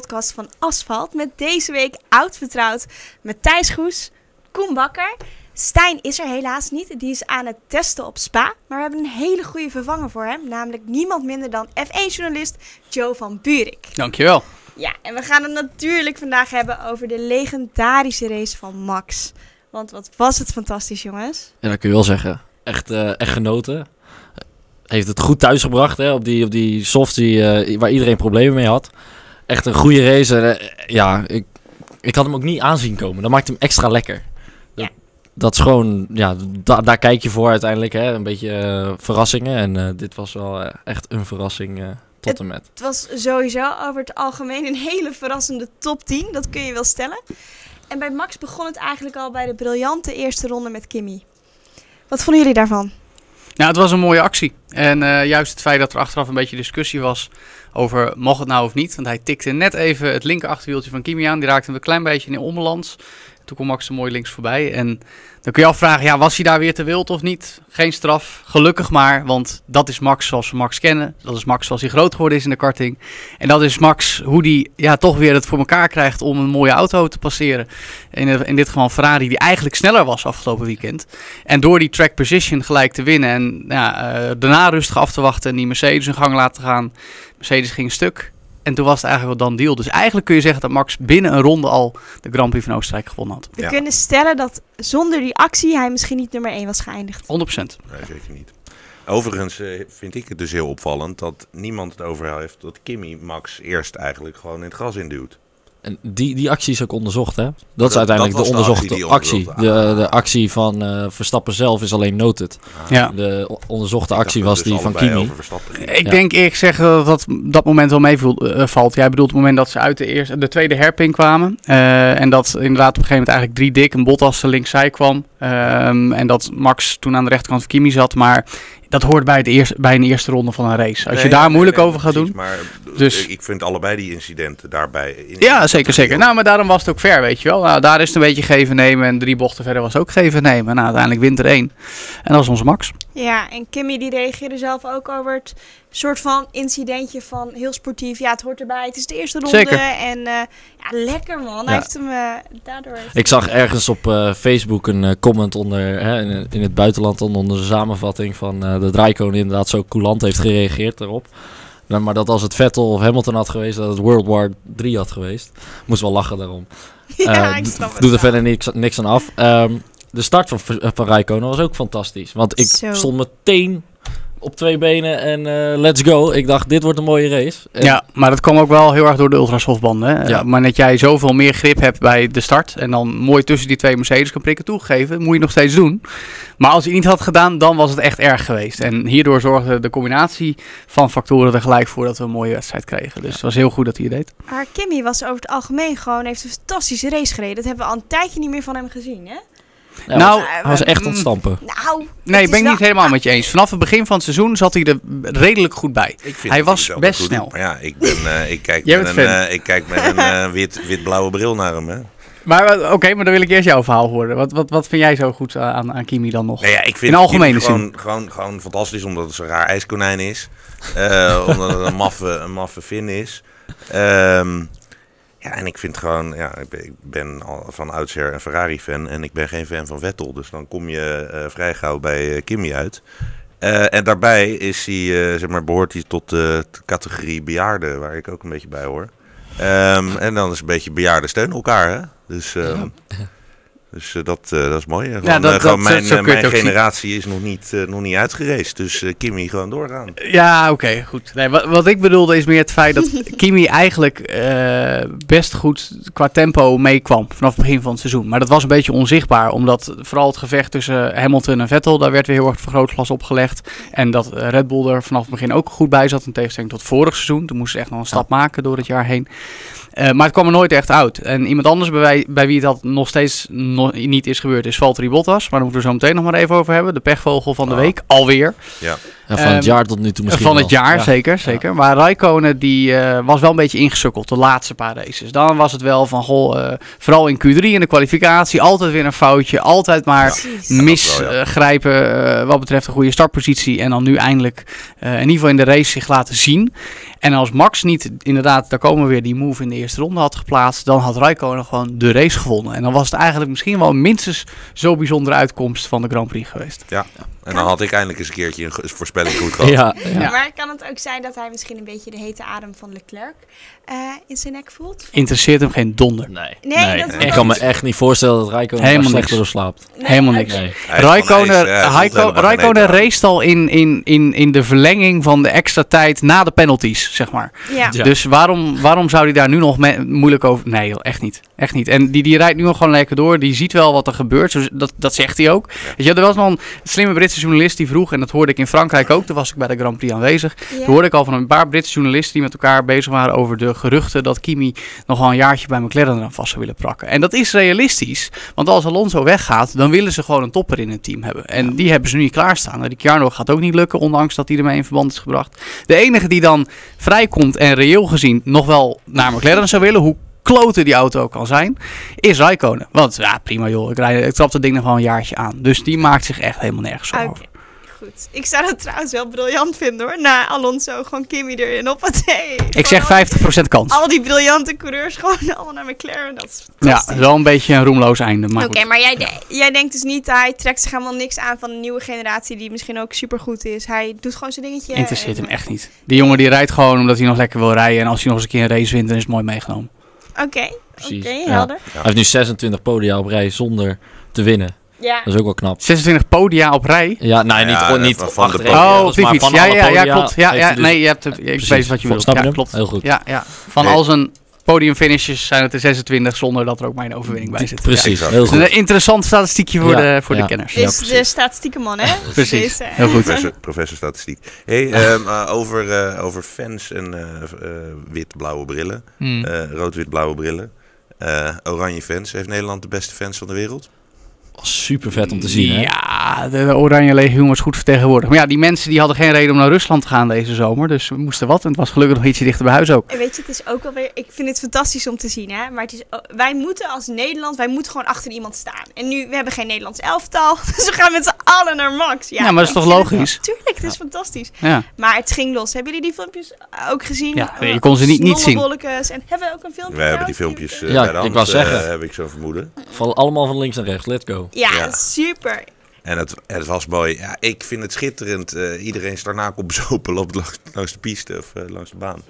podcast van Asfalt. Met deze week oud vertrouwd Matthijs Goes, Koen Bakker. Stijn is er helaas niet, die is aan het testen op Spa. Maar we hebben een hele goede vervanger voor hem, namelijk niemand minder dan F1-journalist Joe van Buurik. Dankjewel. Ja, en we gaan het natuurlijk vandaag hebben over de legendarische race van Max. Want wat was het fantastisch, jongens. Ja, dat kun je wel zeggen. Echt, eh, echt genoten. Heeft het goed thuisgebracht hè, op die, op die softs die, eh, waar iedereen problemen mee had. Echt een goede race. Eh, ja, ik, ik had hem ook niet aanzien komen. Dat maakt hem extra lekker. Dat, Ja. dat is gewoon, ja, da- daar kijk je voor uiteindelijk. Hè, een beetje eh, verrassingen. En eh, dit was wel echt een verrassing eh, tot en met. Het was sowieso over het algemeen een hele verrassende top 10, dat kun je wel stellen. En bij Max begon het eigenlijk al bij de briljante eerste ronde met Kimmy. Wat vonden jullie daarvan? Ja, het was een mooie actie. En eh, juist het feit dat er achteraf een beetje discussie was over mocht het nou of niet. Want hij tikte net even het linker achterwieltje van Kimi aan. Die raakte een klein beetje in onbalans. Toen kwam Max mooi links voorbij. En dan kun je afvragen, ja, was hij daar weer te wild of niet? Geen straf, gelukkig maar. Want dat is Max zoals we Max kennen. Dat is Max zoals hij groot geworden is in de karting. En dat is Max hoe die ja, toch weer het voor elkaar krijgt om een mooie auto te passeren. In, in dit geval Ferrari die eigenlijk sneller was afgelopen weekend. En door die track position gelijk te winnen en ja, eh, daarna rustig af te wachten en die Mercedes hun gang laten gaan. Mercedes ging stuk. En toen was het eigenlijk wel dan deal. Dus eigenlijk kun je zeggen dat Max binnen een ronde al de Grand Prix van Oostenrijk gewonnen had. We Ja. kunnen stellen dat zonder die actie hij misschien niet nummer 1 was geëindigd. 100%. Nee, zeker niet. Overigens eh, vind ik het dus heel opvallend dat niemand het over heeft dat Kimmy Max eerst eigenlijk gewoon in het gras induwt. En die, die actie is ook onderzocht, hè? Dat, Dat- is uiteindelijk dat de de onderzochte actie actie. die onderzocht- De, de actie van eh, Verstappen zelf is alleen noted. Ja. De onderzochte actie was die van Kimi. Ik Ja. denk eerlijk gezegd dat dat, dat moment wel meevalt. Jij bedoelt het moment dat ze uit de, eerste, de tweede herping kwamen. eh, en dat inderdaad op een gegeven moment eigenlijk drie dik een Bottas linkszij kwam. Ehm, en dat Max toen aan de rechterkant van Kimi zat. Maar dat hoort bij, de eerste, bij een eerste ronde van een race. Als je daar nee, moeilijk nee, over gaat precies, doen. Maar Dus- ik vind allebei die incidenten daarbij. in- Ja, zeker, zeker. Nou, maar daarom was het ook fair, weet je wel. Nou, daar is het een beetje geven nemen. En drie bochten verder was het ook geven nemen. Nou, uiteindelijk wint er één. En dat was onze Max. Ja, en Kimmy die reageerde zelf ook over het soort van incidentje van heel sportief. Ja, het hoort erbij. Het is de eerste ronde. Zeker. En eh, ja, lekker man. Hij heeft hem eh, daardoor... heeft Ik zag ergens op eh, Facebook een comment onder, hè, in, in het buitenland onder de samenvatting van dat Raikkonen inderdaad zo coulant heeft gereageerd daarop. Nou, maar dat als het Vettel of Hamilton had geweest, dat het World War 3 had geweest. Moest wel lachen daarom. ja, ik snap het Doet er verder niks, niks aan af. Ehm, de start van, van Raikkonen was ook fantastisch. Want ik Zo. stond meteen op twee benen en eh, let's go. Ik dacht, dit wordt een mooie race. En- Ja, maar dat kwam ook wel heel erg door de ultrasoftbanden. Hè? Ja. Maar net jij zoveel meer grip hebt bij de start. En dan mooi tussen die twee Mercedes kan prikken toegeven. Moet je nog steeds doen. Maar als hij niet had gedaan, dan was het echt erg geweest. En hierdoor zorgde de combinatie van factoren er gelijk voor dat we een mooie wedstrijd kregen. Dus het was heel goed dat hij het deed. Maar Kimmy was over het algemeen gewoon, heeft een fantastische race gereden. Dat hebben we al een tijdje niet meer van hem gezien, hè? Ja, Nou, was- hij was echt mm, ontstampen. Nou, Nee, ben ik niet helemaal met je eens. Vanaf het begin van het seizoen zat hij er redelijk goed bij. Ik vind Hij was best goed snel. doet. Maar ja, ik, ben, eh, ik, kijk Jij met een, eh, ik kijk met een eh, wit, wit-blauwe bril naar hem. Hè. Maar eh, oké, maar dan wil ik eerst jouw verhaal horen. Wat, wat, wat vind jij zo goed aan, aan Kimi dan nog? Nee, ja, ik vind In algemene zin. gewoon, gewoon, gewoon fantastisch omdat het zo'n raar ijskonijn is. Eh, omdat het een maffe, een maffe Fin is. Ehm, ja, en ik vind gewoon, ja, ik ben, al van oudsher een Ferrari-fan en ik ben geen fan van Vettel. Dus dan kom je eh, vrij gauw bij eh, Kimi uit. Eh, en daarbij is hij, zeg maar, behoort hij tot de categorie bejaarden, waar ik ook een beetje bij hoor. Ehm, en dan is een beetje bejaarden steunen elkaar, hè? Dus, ehm, dus eh, dat, eh, dat is mooi. Gewoon, dat- eh, gewoon dat- mijn, zo mijn zien. generatie is nog niet, nog niet uitgereisd. Dus Kimi gewoon doorgaan. Ja, oké, goed. Nee, wat, wat ik bedoelde is meer het feit dat Kimi eigenlijk best goed qua tempo meekwam vanaf het begin van het seizoen. Maar dat was een beetje onzichtbaar, omdat vooral het gevecht tussen Hamilton en Vettel, daar werd weer heel erg vergrootglas opgelegd. En dat Red Bull er vanaf het begin ook goed bij zat, in tegenstelling tot vorig seizoen. Toen moesten ze echt nog een stap maken door het jaar heen. Eh, maar het kwam er nooit echt uit. En iemand anders bij, wij- bij wie dat nog steeds no- niet is gebeurd is Valtteri Bottas. Maar daar moeten we zo meteen nog maar even over hebben. De pechvogel van de Ah. week, alweer. Ja. Ja, van het Ehm, jaar tot nu toe misschien van het wel. jaar, Ja. zeker, zeker. Maar Raikkonen die eh, was wel een beetje ingesukkeld de laatste paar races. Dan was het wel van, goh, eh, vooral in Q3 in de kwalificatie, altijd weer een foutje. Altijd maar misgrijpen eh, wat betreft een goede startpositie. En dan nu eindelijk eh, in ieder geval in de race zich laten zien. En als Max niet inderdaad, daar komen we weer, die move in de eerste ronde had geplaatst, dan had Raikkonen gewoon de race gewonnen. En dan was het eigenlijk misschien wel minstens zo bijzondere uitkomst van de Grand Prix geweest. En dan had ik eindelijk eens een keertje een voorspelling goed gehad. Ja, Ja. Maar kan het ook zijn dat hij misschien een beetje de hete adem van Leclerc eh, in zijn nek voelt? Interesseert hem geen donder. Nee. Nee, dat- ik kan me echt niet voorstellen dat Rijkonen Helemaal slechter niks. door slaapt. Nee, Helemaal niks. Nee. Ja, aan. race al in, in, in, in de verlenging van de extra tijd na de penalties, zeg maar. Ja. Ja. Dus waarom, waarom zou hij daar nu nog me- moeilijk over... Nee, joh, echt niet. Echt niet. En die, die rijdt nu nog gewoon lekker door. Die ziet wel wat er gebeurt. Zo, dat, dat zegt hij ook. Weet je, er was nog een slimme Britse journalist die vroeg... en dat hoorde ik in Frankrijk ook. Toen was ik bij de Grand Prix aanwezig. Ja. Toen hoorde ik al van een paar Britse journalisten... die met elkaar bezig waren over de geruchten... dat Kimi nog wel een jaartje bij McLaren eraan vast zou willen prakken. En dat is realistisch. Want als Alonso weggaat... dan willen ze gewoon een topper in het team hebben. En die hebben ze nu niet klaarstaan. Nou, Ricciardo gaat ook niet lukken... ondanks dat hij ermee in verband is gebracht. De enige die dan vrijkomt en reëel gezien nog wel naar McLaren zou willen, hoe kloten die auto ook kan zijn, is Raikkonen. Want ja, prima joh, ik, rijd, ik trap dat ding nog wel een jaartje aan. Dus die maakt zich echt helemaal nergens over. Goed. Ik zou dat trouwens wel briljant vinden hoor. Na Alonso gewoon Kimi erin op hey, Ik zeg 50% kans. Al die briljante coureurs gewoon allemaal naar McLaren. Dat is Ja, wel een beetje een roemloos einde. Maar Oké, maar jij, de- jij denkt dus niet, hij trekt zich helemaal niks aan van de nieuwe generatie die misschien ook supergoed is. Hij doet gewoon zijn dingetje. Interesseert en- hem echt niet. Die jongen die rijdt gewoon omdat hij nog lekker wil rijden. En als hij nog eens een keer een race wint, dan is het mooi meegenomen. Oké, oké, Ja. helder. Hij heeft nu 26 podia op rij zonder te winnen. Ja. Dat is ook wel knap. 26 podia op rij. Ja, nee, niet, Ja, niet van- de podia. Oh, op die maar fiets. van Ja, ja, ja, klopt. Ja, ja, dus- nee, je hebt het, ik weet wat je bedoelt. Snap je Ja, klopt. Heel goed. Ja, ja. Van Nee. al zijn podiumfinishes zijn het er 26 zonder dat er ook mijn overwinning bij zit. Precies, heel goed. een interessant statistiekje voor, Ja, de, voor ja. de kenners. Ja, Is de statistieke man, hè? Precies. Deze. Heel goed. Professor, professor statistiek. Hey, ehm, eh, over, eh, over fans en eh, eh, wit-blauwe brillen. Hmm. Eh, Rood-wit-blauwe brillen. Eh, oranje fans. Heeft Nederland de beste fans van de wereld? Super vet om te zien, hè? Ja, de Oranje Legioen was goed vertegenwoordigd. Maar ja, die mensen die hadden geen reden om naar Rusland te gaan deze zomer. Dus we moesten wat. En het was gelukkig nog ietsje dichter bij huis ook. En weet je, het is ook wel weer. Ik vind het fantastisch om te zien, hè? Maar het is, wij moeten als Nederland, wij moeten gewoon achter iemand staan. En nu, we hebben geen Nederlands elftal. Dus we gaan met z'n allen naar Max. Ja, Ja, maar dat is toch het- logisch? tuurlijk, het is fantastisch. Ja. Maar het ging los. Hebben jullie die filmpjes ook gezien? Ja, nee, je kon ze niet- niet zien. En hebben we ook een filmpje? Wij hebben die filmpjes eh, Ja, ik wou zeggen. eh, heb ik zo vermoeden. Van, allemaal van links naar rechts, let's go. Ja, Ja. super. En het, het was mooi. Ja, ik vind het schitterend. Eh, iedereen is daarna op bezopen loopt langs, langs de piste of eh, langs de baan.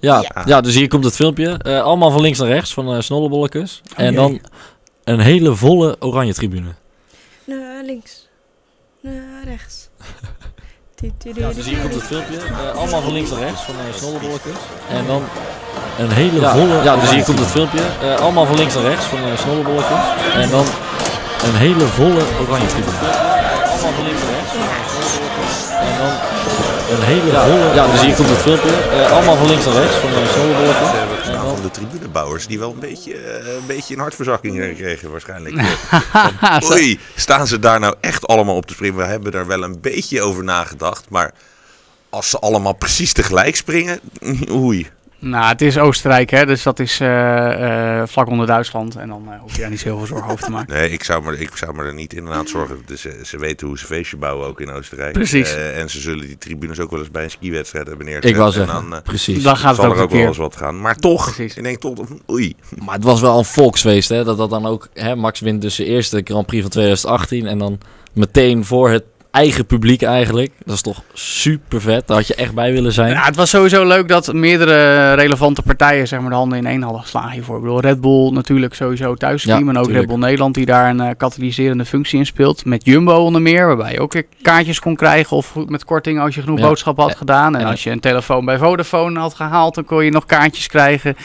Ja, Ja. ja. dus hier komt het filmpje. Eh, allemaal van links naar rechts, van uh, snollebolletjes. en jee. dan een hele volle oranje tribune. Naar links. Naar rechts. Ja, dus hier komt het filmpje. Eh, allemaal van links naar rechts, van uh, snollebolletjes. En dan een hele volle... Ja, dus hier komt het filmpje. Eh, allemaal van links naar rechts, van uh, snollebolletjes. En dan een hele volle oranje tribune. Allemaal van links naar rechts, van snollebolletjes. En dan een hele volle... Ja, dus hier komt het filmpje. Eh, allemaal van links naar rechts, van uh, Dat snollebolletjes. hebben we En gedaan dan- van de tribunebouwers die wel een beetje, eh, een beetje een hartverzakking eh, kregen waarschijnlijk. Eh, Zo- Oei, staan ze daar nou echt allemaal op te springen? We hebben daar wel een beetje over nagedacht, maar als ze allemaal precies tegelijk springen, oei. Nou, het is Oostenrijk, hè, dus dat is eh, eh, vlak onder Duitsland. En dan eh, hoef je daar niet zo heel veel zorgen over te maken. Nee, ik zou, me, ik zou me er niet inderdaad zorgen. Dus, ze weten hoe ze feestje bouwen ook in Oostenrijk. Precies. Eh, en ze zullen die tribunes ook wel eens bij een skiwedstrijd hebben neergezet. Ik En zeggen, dan eh, precies. Dan gaat het zal ook er ook wel eens wat gaan. Maar toch, Precies. ik denk toch, oei. Maar het was wel een volksfeest, hè? Dat dat dan ook... Hè, Max wint dus de eerste Grand Prix van 2018. En dan meteen voor het eigen publiek eigenlijk. Dat is toch super vet. Daar had je echt bij willen zijn. Ja, het was sowieso leuk dat meerdere relevante partijen zeg maar, de handen in één hadden geslagen hiervoor. Ik bedoel, Red Bull natuurlijk sowieso thuisteam. Ja, en ook tuurlijk. Red Bull Nederland die daar een eh, katalyserende functie in speelt. Met Jumbo onder meer, waarbij je ook weer kaartjes kon krijgen. Of met korting als je genoeg Ja. boodschappen had Ja. gedaan. En En- als je een telefoon bij Vodafone had gehaald, dan kon je nog kaartjes krijgen.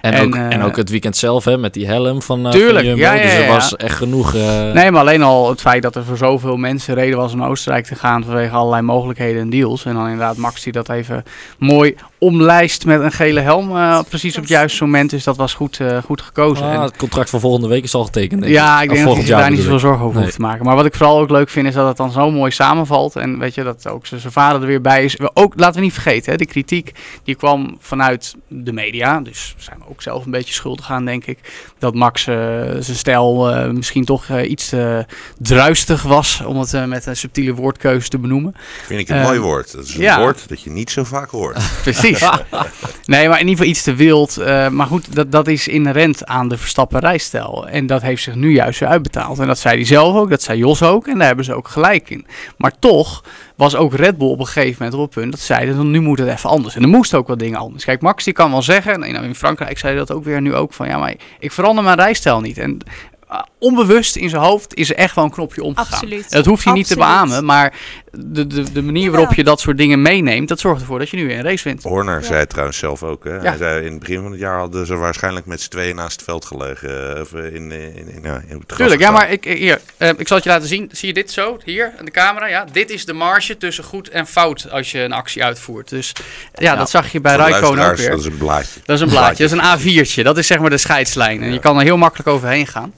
En, En, ook, eh, en ook het weekend zelf, hè? Met die helm van, eh Tuurlijk, van Jumbo. ja, ja, Dus er was echt genoeg... eh, Nee, maar alleen al het feit dat er voor zoveel mensen reden was om naar Oostenrijk te gaan vanwege allerlei mogelijkheden en deals. En dan inderdaad Max die dat even mooi omlijst met een gele helm eh, precies op het juiste moment. Dus dat was goed, eh, goed gekozen. Ah, En- het contract voor volgende week is al getekend. denk ja, ik Of denk dat je daar niet zoveel zorgen over Nee. hoeft te maken. Maar wat ik vooral ook leuk vind, is dat het dan zo mooi samenvalt. En weet je, dat ook zijn vader er weer bij is. We ook, laten we niet vergeten, hè, de kritiek die kwam vanuit de media. Dus zijn we ook zelf een beetje schuldig aan, denk ik. Dat Max eh, zijn stijl eh, misschien toch iets te druistig was. Om het met een subtiele woordkeuze te benoemen. Vind ik een mooi woord. Dat is een ja. woord dat je niet zo vaak hoort. Precies. nee, maar in ieder geval iets te wild. eh, maar goed, dat, dat is inherent aan de Verstappen rijstijl. En dat heeft zich nu juist weer uitbetaald. En dat zei hij zelf ook, dat zei Jos ook. En daar hebben ze ook gelijk in. Maar toch was ook Red Bull op een gegeven moment op het punt dat zeiden, dan nu moet het even anders. En er moesten ook wat dingen anders. Kijk, Max die kan wel zeggen, nou, in Frankrijk zei hij dat ook weer nu ook, van ja, maar ik verander mijn rijstijl niet. En onbewust in zijn hoofd is er echt wel een knopje omgegaan. Absoluut. Dat hoef je niet te beamen, maar de, de, de manier waarop je dat soort dingen meeneemt, dat zorgt ervoor dat je nu weer een race wint. Horner Ja. zei het trouwens zelf ook. Hè? Ja. Hij zei in het begin van het jaar hadden ze waarschijnlijk met z'n tweeën naast het veld gelegen. eh, Of in, in, in, in, ja, in het gras Tuurlijk, ja, maar ik, ik- hier, eh, ik zal het je laten zien. Zie je dit zo, hier, aan de camera? Ja, dit is de marge tussen goed en fout als je een actie uitvoert. Dus ja, dat zag je bij Raikkonen ook weer. Dat is een blaadje. Dat is een blaadje, dat is een A4'tje. Dat is zeg maar de scheidslijn. En je kan er heel makkelijk overheen gaan.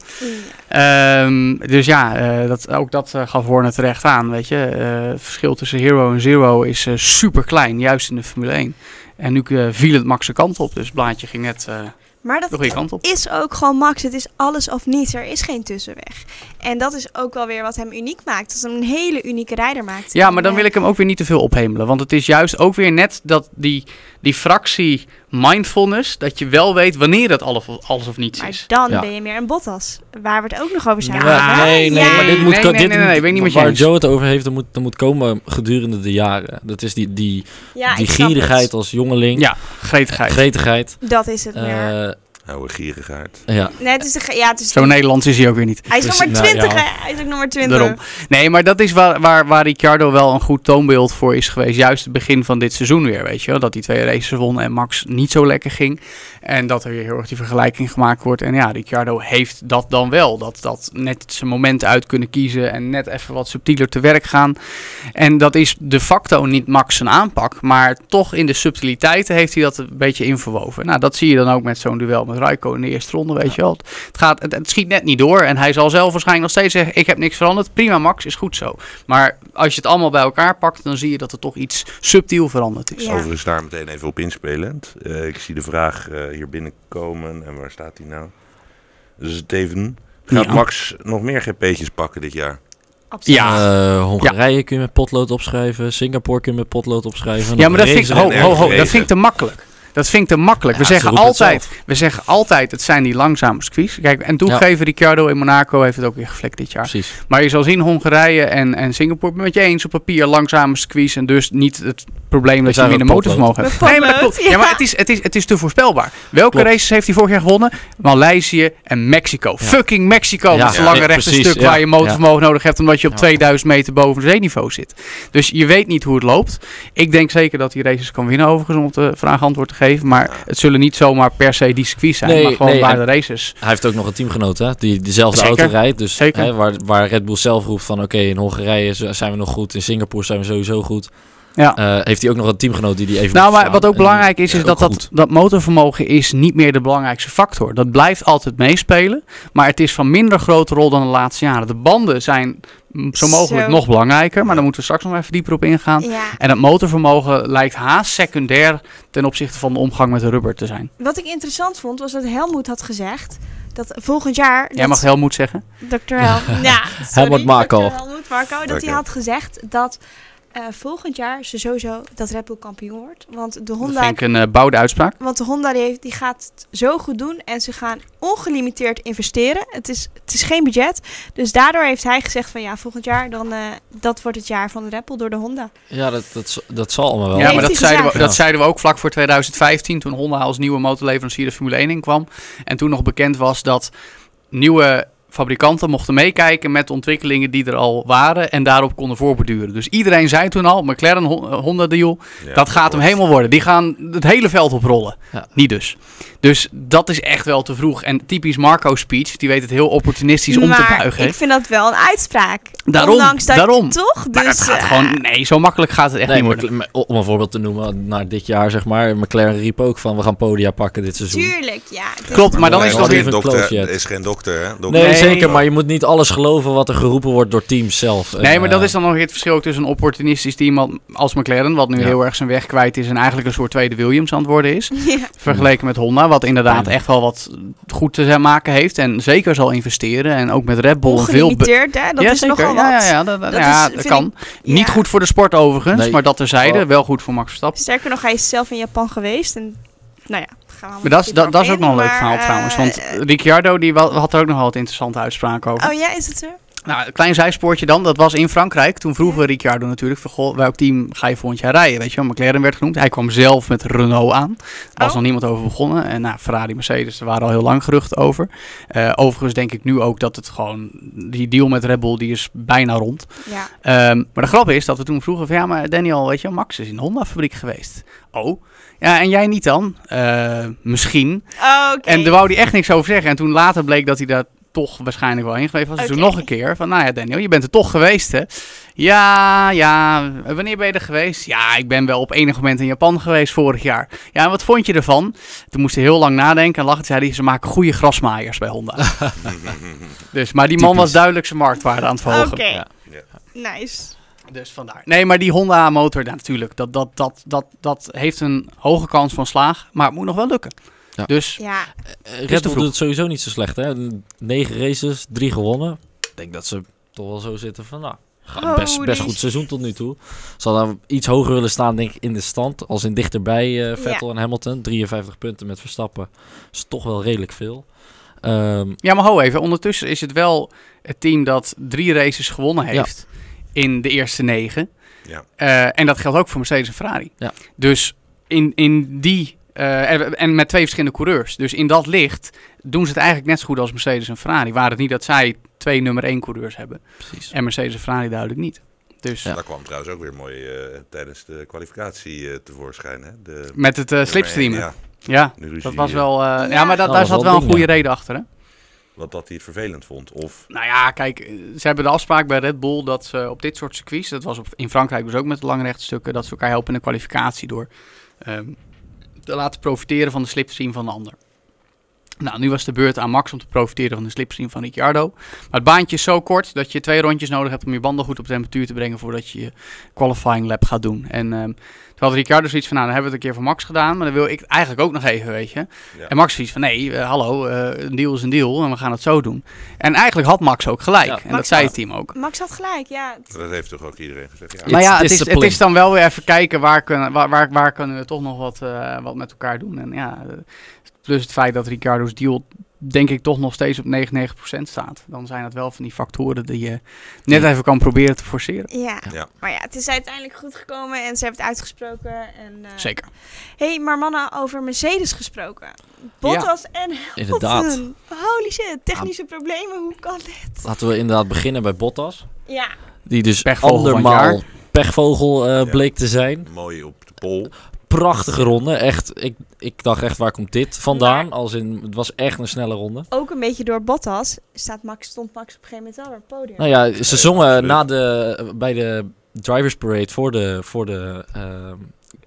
Ehm, dus ja, eh, dat, ook dat eh, gaf Horner terecht aan, weet je. Eh, het verschil tussen Hero en Zero is super klein, juist in de Formule 1. En nu viel het Max de kant op, dus het blaadje ging net Maar dat is ook gewoon Max. Het is alles of niets. Er is geen tussenweg. En dat is ook wel weer wat hem uniek maakt. Dat hem een hele unieke rijder maakt. Ja, maar dan wil ik hem ook weer niet te veel ophemelen. Want het is juist ook weer net dat die, die fractie mindfulness, dat je wel weet wanneer dat alles of, alles of niets Maar is. dan Ja. ben je meer een Bottas. Waar we het ook nog over zijn. Ja, nee, nee, Ja. maar dit moet, Nee, nee, dit nee, nee, weet niet waar. Joe het over heeft, dat moet, dat moet komen gedurende de jaren. Dat is die, die, Ja, die gierigheid als jongeling. Ja, gretigheid. Gretigheid. Dat is het meer. Oude gierigheid. ja. nee, het is de, ja, het is Zo Nederlands is hij ook weer niet. Hij is nog maar Precies, 20, nou, ja. hè? Hij is ook nog maar 20. Daarom. Nee, maar dat is waar, waar, waar Ricciardo wel een goed toonbeeld voor is geweest. Juist het begin van dit seizoen weer, weet je wel. Dat die twee races wonnen en Max niet zo lekker ging. En dat er weer heel erg die vergelijking gemaakt wordt. En ja, Ricciardo heeft dat dan wel. Dat, dat net zijn moment uit kunnen kiezen en net even wat subtieler te werk gaan. En dat is de facto niet Max zijn aanpak. Maar toch in de subtiliteiten heeft hij dat een beetje inverwoven. Nou, dat zie je dan ook met zo'n duel met Raikkonen in de eerste ronde, weet je wel. Het, gaat, het, het schiet net niet door. En hij zal zelf waarschijnlijk nog steeds zeggen: Ik heb niks veranderd. Prima, Max, is goed zo. Maar als je het allemaal bij elkaar pakt, dan zie je dat er toch iets subtiel veranderd is. Ja. Overigens daar meteen even op inspelend. Eh, ik zie de vraag eh, hier binnenkomen. En waar staat die nou? Dus Steven, gaat Ja. Max nog meer GP'tjes pakken dit jaar? Absoluut. Ja. Eh, Hongarije kun je met potlood opschrijven. Singapore kun je met potlood opschrijven. Ja, maar dat vind, ik, ho, ho, ho, dat vind ik te makkelijk. Dat vind ik te makkelijk. Ja, we, ze zeggen altijd, we zeggen altijd, het zijn die langzame squeeze. Kijk, en toegeven, Ricciardo in Monaco heeft het ook weer geflekt dit jaar. Precies. Maar je zal zien, Hongarije en, en Singapore, met je eens, op papier langzame squeeze. En dus niet het probleem dat je zijn we minder motorvermogen hebt. Nee, maar dat klopt. Ja, maar het is, het, is, het is te voorspelbaar. Welke Klopt. races heeft hij vorig jaar gewonnen? Maleisië en Mexico. Ja. Fucking Mexico. Ja, met zijn ja, lange ja, rechte precies, stuk ja, waar je motorvermogen nodig hebt, omdat je op Ja. 2000 meter boven zeeniveau zit. Dus je weet niet hoe het loopt. Ik denk zeker dat hij races kan winnen, overigens, om de vraag antwoord te geven. Maar Ja. het zullen niet zomaar per se die circuits zijn, Nee, maar gewoon nee, waar de races. Hij heeft ook nog een teamgenoot, hè? Die dezelfde Zeker. auto rijdt. Dus Zeker. Hè, waar, waar Red Bull zelf roept van... Oké, in Hongarije zijn we nog goed. In Singapore zijn we sowieso goed. Ja. Eh, heeft hij ook nog een teamgenoot die die even Nou, maar wat ook belangrijk is, is ja, dat, dat dat motorvermogen is niet meer de belangrijkste factor. Dat blijft altijd meespelen, maar het is van minder grote rol dan de laatste jaren. De banden zijn zo mogelijk Zo. nog belangrijker, maar daar moeten we straks nog even dieper op ingaan. Ja. En het motorvermogen lijkt haast secundair ten opzichte van de omgang met de rubber te zijn. Wat ik interessant vond, was dat Helmoet had gezegd dat volgend jaar... Jij dat mag Helmoet zeggen. Dr. Hel ja, sorry. Dr. Helmoet Marko. Dat hij had gezegd dat eh, volgend jaar ze sowieso dat Red Bull kampioen wordt. Want de Dat Honda, vind ik een eh, bouwde uitspraak. want de Honda die heeft, die gaat het zo goed doen en ze gaan ongelimiteerd investeren. Het is, het is geen budget. Dus daardoor heeft hij gezegd van ja, volgend jaar dan, eh, dat wordt het jaar van de Red Bull door de Honda. Ja, dat, dat, dat zal allemaal wel. Ja, maar dat zeiden, we, dat zeiden we ook vlak voor 2015, toen Honda als nieuwe motorleverancier de Formule 1 inkwam. En toen nog bekend was dat nieuwe fabrikanten mochten meekijken met de ontwikkelingen die er al waren en daarop konden voorborduren. Dus iedereen zei toen al, McLaren eh, Honda deal, Ja, dat gaat hem helemaal worden. Die gaan het hele veld oprollen. Ja. Niet dus. Dus dat is echt wel te vroeg. En typisch Marco's speech, die weet het heel opportunistisch om te buigen. ik vind dat wel een uitspraak. Daarom, Ondanks dat daarom. toch? Maar Dus, dat gaat eh, gewoon, nee, zo makkelijk gaat het echt Nee, niet worden. om een voorbeeld te noemen, naar dit jaar zeg maar, McLaren riep ook van we gaan podia pakken dit seizoen. Tuurlijk, ja. Het is- Klopt, maar dan is het nog weer een dokter, close yet. is geen dokter, hè? Dokter. Nee, Nee. Zeker, maar je moet niet alles geloven wat er geroepen wordt door teams zelf. En, Nee, maar dat eh, is dan nog het verschil tussen een opportunistisch team als McLaren, wat nu Ja. heel erg zijn weg kwijt is en eigenlijk een soort tweede Williams aan het worden is. Ja. Vergeleken met Honda, wat inderdaad echt wel wat goed te zijn maken heeft en zeker zal investeren. En ook met Red Bull veel... hè? Dat ja, is zeker. nogal ja, wat. ja, ja, dat, Dat ja, is, dat kan. Niet goed voor de sport overigens, Nee. maar dat terzijde, Oh. wel goed voor Max Verstappen. Sterker nog, hij is zelf in Japan geweest. En nou ja, gaan we Maar dat is, dat, dat is ook nog een leuk verhaal trouwens. Want eh, Ricciardo die wa- had er ook nog wel wat interessante uitspraken over. oh ja, is het zo? Nou, een klein zijspoortje dan. Dat was in Frankrijk. Toen vroegen we Ricciardo natuurlijk van, goh, welk team ga je volgend jaar rijden? Weet je wel, McLaren werd genoemd. Hij kwam zelf met Renault aan. Er was Oh. nog niemand over begonnen. En nou, Ferrari, Mercedes, er waren al heel lang geruchten over. Eh, overigens denk ik nu ook dat het gewoon, die deal met Red Bull, die is bijna rond. Ja. Ehm, maar de grap is dat we toen vroegen van, ja, maar Daniel, weet je wel, Max is in de Honda-fabriek geweest. Oh, ja, en jij niet dan? Eh, misschien. Oh, Oké. En daar wou hij echt niks over zeggen. En toen later bleek dat hij daar toch waarschijnlijk wel heen geweest was. Dus toen nog een keer van, nou ja Daniel, je bent er toch geweest hè? Ja, ja, wanneer ben je er geweest? Ja, ik ben wel op enig moment in Japan geweest vorig jaar. Ja, en wat vond je ervan? Toen moest hij heel lang nadenken en lachen. Zei hij, ze maken goede grasmaaiers bij Honda. dus, maar die man was duidelijk zijn marktwaarde aan het verhogen. Oké. Ja. Nice. Dus vandaar. Nee, maar die Honda motor, ja, natuurlijk, dat, dat, dat, dat, dat heeft een hoge kans van slaag. Maar het moet nog wel lukken. Ja. Dus Ja. Eh, te Red Bull vroeg. doet het sowieso niet zo slecht, hè? Negen races, drie gewonnen. Ik denk dat ze toch wel zo zitten van, nou, gaat best, best goed seizoen tot nu toe. Ze hadden iets hoger willen staan, denk ik, in de stand. Als in dichterbij eh, Vettel en Hamilton. 53 punten met Verstappen. is toch wel redelijk veel. Ehm, Ja, maar ho even. Ondertussen is het wel het team dat drie races gewonnen heeft in de eerste negen. Ja. Eh, en dat geldt ook voor Mercedes en Ferrari. Ja. Dus in, in die... eh, en, met twee verschillende coureurs. Dus in dat licht doen ze het eigenlijk net zo goed als Mercedes en Ferrari. Waar het niet dat zij twee nummer één coureurs hebben. precies. En Mercedes en Ferrari duidelijk niet. Dus Ja. Dat kwam trouwens ook weer mooi eh, tijdens de kwalificatie tevoorschijn. Hè? De, met het slipstreamen. Ja, Ja, dat was wel... eh, ja. Ja. maar dat, daar zat wel wel een goede reden achter, hè? Wat dat hij het vervelend vond. Of Nou ja, kijk, eh, ze hebben de afspraak bij Red Bull dat ze op dit soort circuits, dat was op, in Frankrijk dus ook met de lange rechtstukken, dat ze elkaar helpen in de kwalificatie door ehm, te laten profiteren van de slipstream van de ander. Nou, nu was de beurt aan Max om te profiteren van de slipstream van Ricciardo. Maar het baantje is zo kort dat je twee rondjes nodig hebt om je banden goed op temperatuur te brengen voordat je je qualifying lap gaat doen. En ehm toen had Ricciardo zoiets van, nou, dan hebben we het een keer voor Max gedaan, maar dan wil ik eigenlijk ook nog even, weet je. Ja. En Max zoiets van, nee, eh, hallo, eh, een deal is een deal en we gaan het zo doen. En eigenlijk had Max ook gelijk. Ja, en dat zei had- het team ook. Max had gelijk, ja. dat heeft toch ook iedereen gezegd. Ja. Maar ja, het is, het is dan wel weer even kijken waar kunnen, waar, waar, waar kunnen we toch nog wat, eh, wat met elkaar doen. En ja, plus het feit dat Ricardo's deal denk ik toch nog steeds op 99% staat. Dan zijn het wel van die factoren die je net even kan proberen te forceren. Ja. Ja. Maar ja, het is uiteindelijk goed gekomen en ze hebben het uitgesproken. En, eh, Zeker. hey, maar mannen, over Mercedes gesproken. Bottas en Hamilton. Inderdaad. Holy shit, technische problemen, hoe kan dit? Laten we inderdaad beginnen bij Bottas. Ja, Die dus Pechvogel van het andermaal jaar. pechvogel eh, Ja. bleek te zijn. Mooi op de pol. Prachtige ronde. Echt, ik, ik dacht echt, waar komt dit vandaan? Maar- Als in, het was echt een snelle ronde. ook een beetje door Bottas staat Max, stond Max op een gegeven moment wel op het podium. Nou ja, ze zongen na de, bij de Drivers Parade voor de, voor de ehm,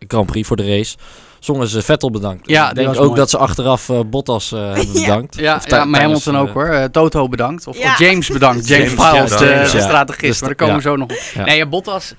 Grand Prix, voor de race, zongen ze Vettel bedankt. Ja, ik denk ook mooi. dat ze achteraf eh, Bottas eh, hebben Ja. bedankt. Ja, ja tij- maar Hamilton ook eh, hoor. Eh, Toto bedankt. Of, Ja. of James bedankt. James, James Files, de, ja. strategist. Dus maar daar komen ja. we zo nog op. Ja. Nee, ja, Bottas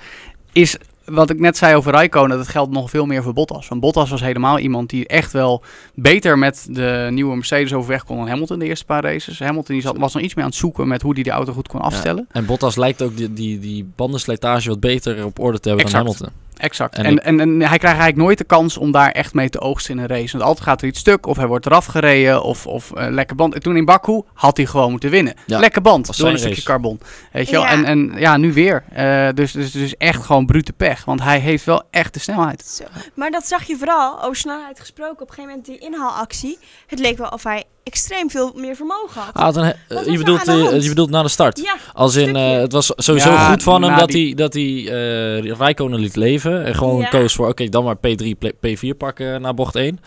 is, wat ik net zei over Raikkonen, dat geldt nog veel meer voor Bottas. Want Bottas was helemaal iemand die echt wel beter met de nieuwe Mercedes overweg kon dan Hamilton de eerste paar races. Hamilton die zat, was nog iets meer aan het zoeken met hoe hij de auto goed kon afstellen. En Bottas lijkt ook die, die, die bandenslijtage wat beter op orde te hebben Exact. dan Hamilton. Exact. En En, en, en, hij krijgt eigenlijk nooit de kans om daar echt mee te oogsten in een race. Want altijd gaat er iets stuk, of hij wordt eraf gereden, of, of eh, lekker band. En toen in Baku had hij gewoon moeten winnen. Ja, lekker band, door een stukje carbon. Weet je wel? Ja. En, en ja, nu weer. Eh, dus, dus, dus echt gewoon brute pech. Want hij heeft wel echt de snelheid. Zo. Maar dat zag je vooral, over snelheid gesproken, op een gegeven moment die inhaalactie. Het leek wel of hij extreem veel meer vermogen had. Ah, dan, Wat was je, bedoelt, eh, je bedoelt na de start. ja, Als in, eh, het was sowieso Ja, goed van hem dat die- hij, dat hij eh Rijkonen liet leven. En gewoon Ja. koos voor, oké, dan maar P3, P- P4 pakken naar bocht 1.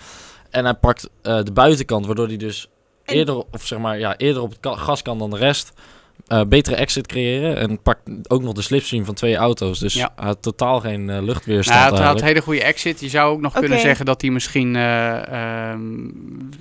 En hij pakt eh, de buitenkant, waardoor hij dus En- eerder, of zeg maar, ja, eerder op het gas kan dan de rest. Eh, betere exit creëren. En pakt ook nog de slipstream van twee auto's. Dus Ja. had totaal geen eh, luchtweerstand Nou, het had een eigenlijk. hele goede exit. Je zou ook nog kunnen zeggen dat hij misschien eh, ehm,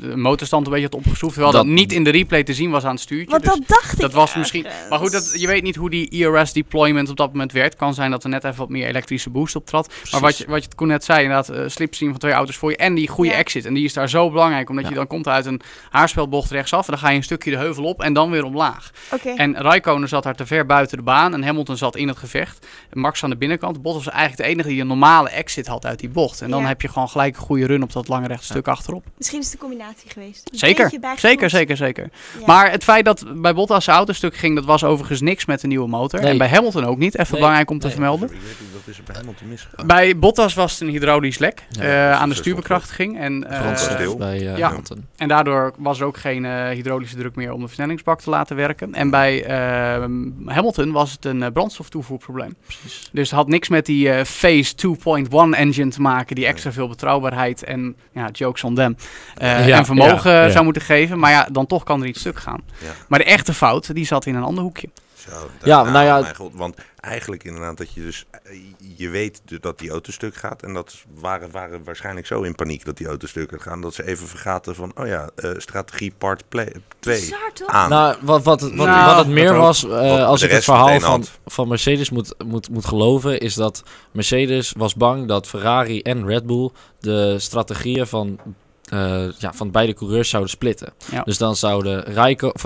de motorstand een beetje had opgeschroefd. Terwijl dat, Dat- niet in de replay te zien was aan het stuurtje. Want Dus dat dacht ik dat was misschien- ergens. Maar goed, dat, je weet niet hoe die ERS deployment op dat moment werkt. Kan zijn dat er net even wat meer elektrische boost op trad. Maar wat je, wat je Koen net zei, inderdaad, uh, slipstream van twee auto's voor je en die goede Ja. exit. En die is daar zo belangrijk, omdat Ja. je dan komt uit een haarspelbocht rechtsaf. En dan ga je een stukje de heuvel op en dan weer omlaag. Oké. En Raikkonen zat daar te ver buiten de baan en Hamilton zat in het gevecht. Max aan de binnenkant. Bottas was eigenlijk de enige die een normale exit had uit die bocht. En dan Ja. heb je gewoon gelijk een goede run op dat lange rechte stuk achterop. Misschien is het een combinatie geweest. Een Zeker, zeker, zeker, zeker. Ja. Maar het feit dat bij Bottas zijn autostuk ging, dat was overigens niks met de nieuwe motor. Nee. En bij Hamilton ook niet. Even Nee. belangrijk om te Nee. vermelden. Ik weet niet, wat is er bij Hamilton misgegaan? Bij Bottas was het een hydraulisch lek Ja, eh, dus aan de dat stuurbekrachtiging. En, eh, stil. stil bij eh. Hamilton. en daardoor was er ook geen eh, hydraulische druk meer om de versnellingsbak te laten werken. En bij eh, Hamilton was het een eh, brandstoftoevoerprobleem. Precies. Dus het had niks met die eh, Phase 2.1 engine te maken, die extra veel betrouwbaarheid en ja, jokes on them. eh, Ja, en vermogen ja, ja. zou moeten geven. Maar ja, dan toch kan er iets stuk gaan. Maar de echte fout, die zat in een ander hoekje. Zo, dat- Ja, nou ja- mijn god, want eigenlijk inderdaad dat je dus, eh, je weet dus dat die auto stuk gaat. En dat waren, waren waarschijnlijk zo in paniek dat die auto stuk gaat gaan. Dat ze even vergaten van, oh ja, eh, strategie part 2 Bizar toch? aan. Nou, wat, wat, het- wat, Nou, wat het meer was, eh, als ik het verhaal van, had. van Mercedes moet, moet, moet geloven, is dat Mercedes was bang dat Ferrari en Red Bull de strategieën van, eh, ja, van beide coureurs zouden splitten. Ja. Dus dan zouden Rijko, of,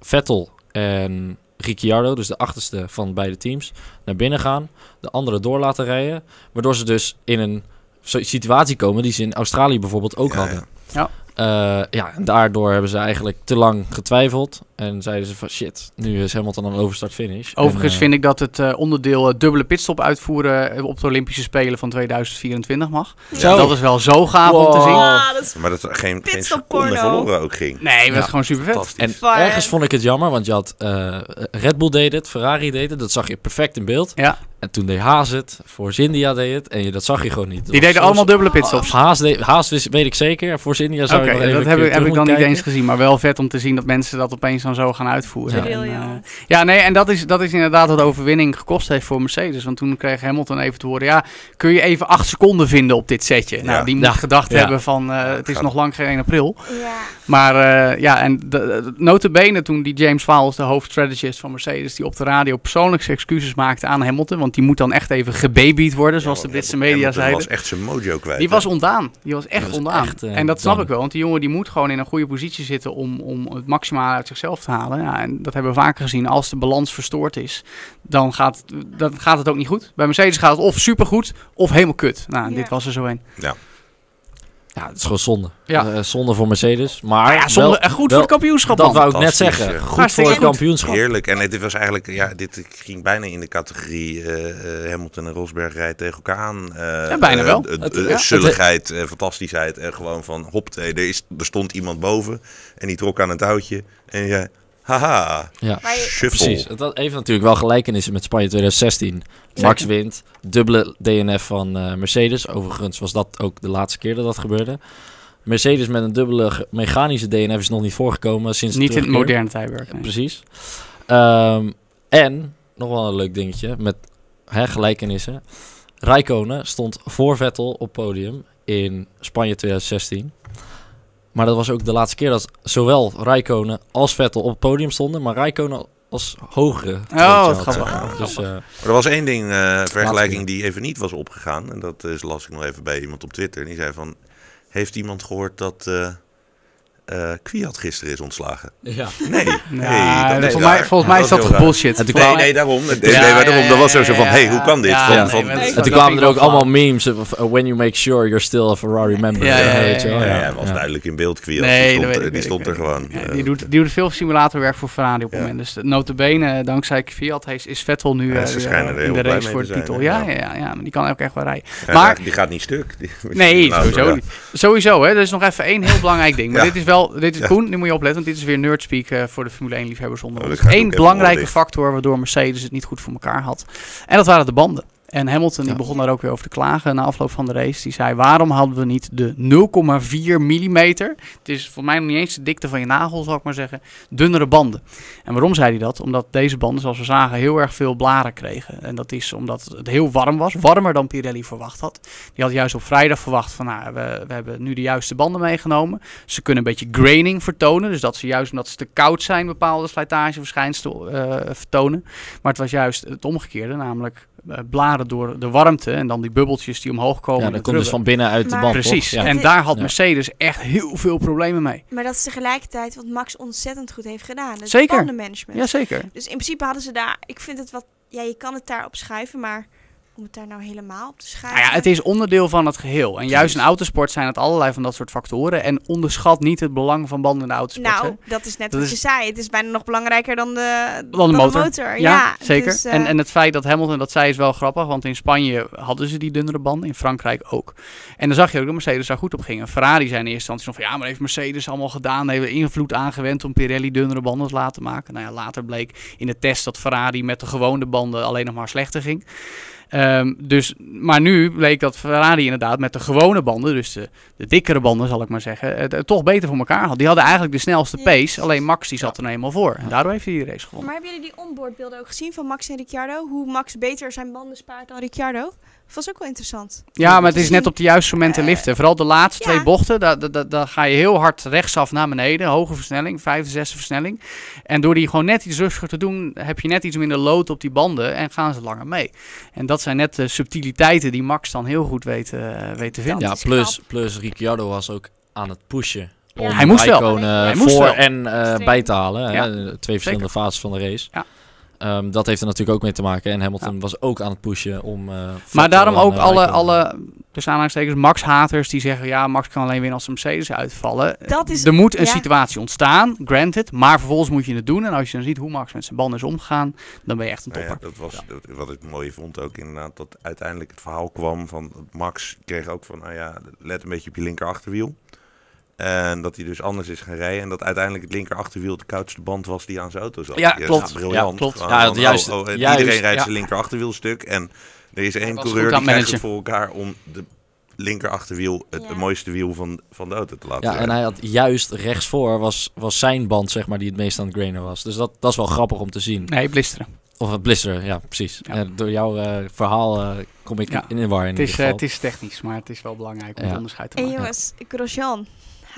Vettel en Ricciardo, dus de achterste van beide teams, naar binnen gaan, de andere door laten rijden, waardoor ze dus in een situatie komen die ze in Australië bijvoorbeeld ook Ja, hadden. ja. Eh, ja, en daardoor hebben ze eigenlijk te lang getwijfeld. En zeiden ze van shit, nu is Hamilton dan overstart finish. Overigens En, eh, vind ik dat het eh, onderdeel eh, dubbele pitstop uitvoeren op de Olympische Spelen van 2024 mag. Dat is wel zo gaaf om te zien. Ah, dat is Maar dat er geen, geen Pitstop seconde verloren ook ging. Nee, dat Ja. is gewoon super vet. En Fire. ergens vond ik het jammer, want je had eh, Red Bull deed het, Ferrari deed het, dat zag je perfect in beeld. Ja. En toen deed Haas het, Force India deed het, en je, dat zag je gewoon niet. Dat Die deden allemaal dubbele pitstops. Haas, deed, Haas wist- weet ik zeker, en Force India zou nog dat heb, heb terug ik dan niet eens gezien. Maar wel vet om te zien dat mensen dat opeens dan zo gaan uitvoeren. Ja. En, eh, ja, nee, en dat is, dat is inderdaad wat de overwinning gekost heeft voor Mercedes. Want toen kreeg Hamilton even te horen, ja, kun je even acht seconden vinden op dit setje? Nou, die moet Ja. gedacht Ja. hebben van, eh, het is nog lang geen 1 april. Ja. Maar eh, ja, en de, notabene toen die James Vowles, de hoofdstrategist van Mercedes, die op de radio persoonlijk zijn excuses maakte aan Hamilton. Want die moet dan echt even gebabyed worden, zoals Ja, de Britse media Hamilton zeiden. was echt zijn mojo kwijt. Die was ontdaan. Die was echt Die was ontdaan. echt, en dat snap ik wel, want die jongen die moet gewoon in een goede positie zitten om, om het maximale uit zichzelf te halen. Ja, en dat hebben we vaker gezien. Als de balans verstoord is, dan gaat, dan gaat het ook niet goed. Bij Mercedes gaat het of supergoed of helemaal kut. Nou, Ja. dit was er zo een. Ja, het is gewoon zonde. Ja. Eh, zonde voor Mercedes, maar Maar ja, zonde, wel- eh, goed wel- voor het kampioenschap, dat wou ik net zeggen. ja. Goed Hartstikke voor het kampioenschap. Heerlijk. En dit was eigenlijk, ja, dit ging bijna in de categorie eh, Hamilton en Rosberg rijden tegen elkaar aan. Eh, Ja, bijna wel. Het- ja. Zulligheid, fantastischheid. En gewoon van, hop, er, is, er stond iemand boven en die trok aan het touwtje. En je, haha, Ja. Je-. Precies. Het had- heeft natuurlijk wel gelijkenissen met Spanje 2016. Max wint, dubbele DNF van eh, Mercedes. Overigens was dat ook de laatste keer dat dat gebeurde. Mercedes met een dubbele mechanische DNF is nog niet voorgekomen sinds Niet in het moderne tijdperk. nee. Precies. Ehm, en, nog wel een leuk dingetje, met hè, gelijkenissen. Rijkonen stond voor Vettel op podium in Spanje 2016. Maar dat was ook de laatste keer dat zowel Rijkonen als Vettel op het podium stonden. Maar Rijkonen als hogere. Oh, wat grappig. zeg maar. Dus, eh, er was één ding, eh, vergelijking die even niet was opgegaan. En dat is, las ik nog even bij iemand op Twitter. Die zei van, heeft iemand gehoord dat eh eh Kwiat gisteren is ontslagen? ja. Nee, Ja, nee, dat mij, volgens mij is dat toch bullshit. Nee, kwam- nee, daarom. Nee, Ja, nee, ja, daarom. ja, Dat was ja, er zo van, ja, hey, ja. hoe kan dit? Ja, Van, ja, van, En toen kwamen er ook allemaal memes. of, uh, when you make sure you're still a Ferrari member. Ja, ja, ja, weet je wel. ja, ja, ja. hij was Ja. duidelijk in beeld, Kwiat. Nee, die stond, ik, die stond er gewoon. Eh, die, doet, die doet veel simulatorwerk voor Ferrari op het moment. Dus notabene, dankzij Fiat, is, is Vettel nu eh, in de race voor de titel. Ja, Ja. ja, maar die kan ook echt wel rijden. maar- die gaat niet stuk. Nee, Nou, sowieso niet. Sowieso, hè. Er is nog even één heel belangrijk ding. Maar dit is wel wel, dit is Ja. Koen, nu moet je opletten, want dit is weer nerdspeak eh, voor de Formule 1 liefhebbers onder ons. Eén belangrijke factor waardoor Mercedes het niet goed voor elkaar had. En dat waren de banden. En Hamilton die Ja. begon daar ook weer over te klagen na afloop van de race. Die zei, waarom hadden we niet de 0,4 millimeter, het is voor mij nog niet eens de dikte van je nagel, zal ik maar zeggen, dunnere banden. En waarom zei hij dat? Omdat deze banden, zoals we zagen, heel erg veel blaren kregen. En dat is omdat het heel warm was, warmer dan Pirelli verwacht had. Die had juist op vrijdag verwacht van, nou, we, we hebben nu de juiste banden meegenomen. Ze kunnen een beetje graining vertonen, dus dat ze juist omdat ze te koud zijn bepaalde slijtageverschijnselen eh, vertonen. Maar het was juist het omgekeerde, namelijk eh, blaren door de warmte en dan die bubbeltjes die omhoog komen. Ja, dat komt dus van binnen uit de band, Precies? Ja. en daar had Ja. Mercedes echt heel veel problemen mee. Maar dat is tegelijkertijd wat Max ontzettend goed heeft gedaan. Het Zeker. bandenmanagement. Jazeker. Dus in principe hadden ze daar... Ik vind het wat... Ja, je kan het daarop schuiven, maar... Om het daar nou helemaal op te schuiven... Nou ja, het is onderdeel van het geheel. En juist in autosport zijn het allerlei van dat soort factoren. En onderschat niet het belang van banden in de autosport. hè. Nou, dat is net Dat wat is- je zei. Het is bijna nog belangrijker dan de, Dan de motor. Ja, Ja, zeker. dus, eh, en, en het feit dat Hamilton dat zei is wel grappig. Want in Spanje hadden ze die dunnere banden. In Frankrijk ook. En dan zag je ook dat Mercedes daar goed op ging. En Ferrari zei in eerste instantie nog van... Ja, maar heeft Mercedes allemaal gedaan. Hebben invloed aangewend om Pirelli dunnere banden te laten maken. Nou ja, later bleek in de test dat Ferrari met de gewone banden alleen nog maar slechter ging. Ehm, dus, maar nu bleek dat Ferrari inderdaad met de gewone banden, dus de, de dikkere banden zal ik maar zeggen, het, het toch beter voor elkaar had. Die hadden eigenlijk de snelste pace, alleen Max die zat er nou eenmaal voor. En daardoor heeft hij die race gewonnen. Maar hebben jullie die onboardbeelden ook gezien van Max en Ricciardo? Hoe Max beter zijn banden spaart dan Ricciardo? Dat was ook wel interessant. Ja, maar het is net op de juiste momenten Eh, liften. Vooral de laatste ja. twee bochten, daar, daar, daar, daar ga je heel hard rechtsaf naar beneden. Hoge versnelling, vijfde, zesde versnelling. En door die gewoon net iets rustiger te doen, heb je net iets minder lood op die banden en gaan ze langer mee. En dat zijn net de subtiliteiten die Max dan heel goed weet, eh, weet te vinden. Ja, plus, plus Ricciardo was ook aan het pushen. Ja. Om Hij moest wel. Moest voor wel. en eh, bij te halen. hè, Ja. twee verschillende fases van de race. Ja. Ehm, dat heeft er natuurlijk ook mee te maken. En Hamilton was ook aan het pushen om... eh, Maar daarom ook eh, alle, alle tussen aanhalingstekens, Max-haters die zeggen... ja, Max kan alleen winnen als de Mercedes uitvallen. Dat is- er moet een ja. situatie ontstaan, granted. Maar vervolgens moet je het doen. En als je dan ziet hoe Max met zijn banden is omgegaan... dan ben je echt een Nou ja, topper. dat was dat- wat ik mooi vond ook inderdaad. Dat uiteindelijk het verhaal kwam van Max kreeg ook van, nou ja, let een beetje op je linker achterwiel. En dat hij dus anders is gaan rijden. En dat uiteindelijk het linker achterwiel de koudste band was die aan zijn auto zat. Ja, dat klopt. briljant. Ja, klopt. Ja, juiste- oh, oh, en juist, iedereen rijdt ja. zijn linker achterwiel stuk. En er is één coureur die krijgt het voor elkaar om de linker achterwiel het Ja. mooiste wiel van, van de auto te laten Ja, en rijden. hij had juist rechtsvoor was, was zijn band, zeg maar, die het meest aan het grainen was. Dus dat, dat is wel grappig om te zien. Nee, blisteren. Of het blisteren, ja, precies. Ja. Door jouw eh, verhaal eh, kom ik Ja. in de war in Het is, eh, het is technisch, maar het is wel belangrijk om Ja. het onderscheid te En maken. jongens, Grosjean,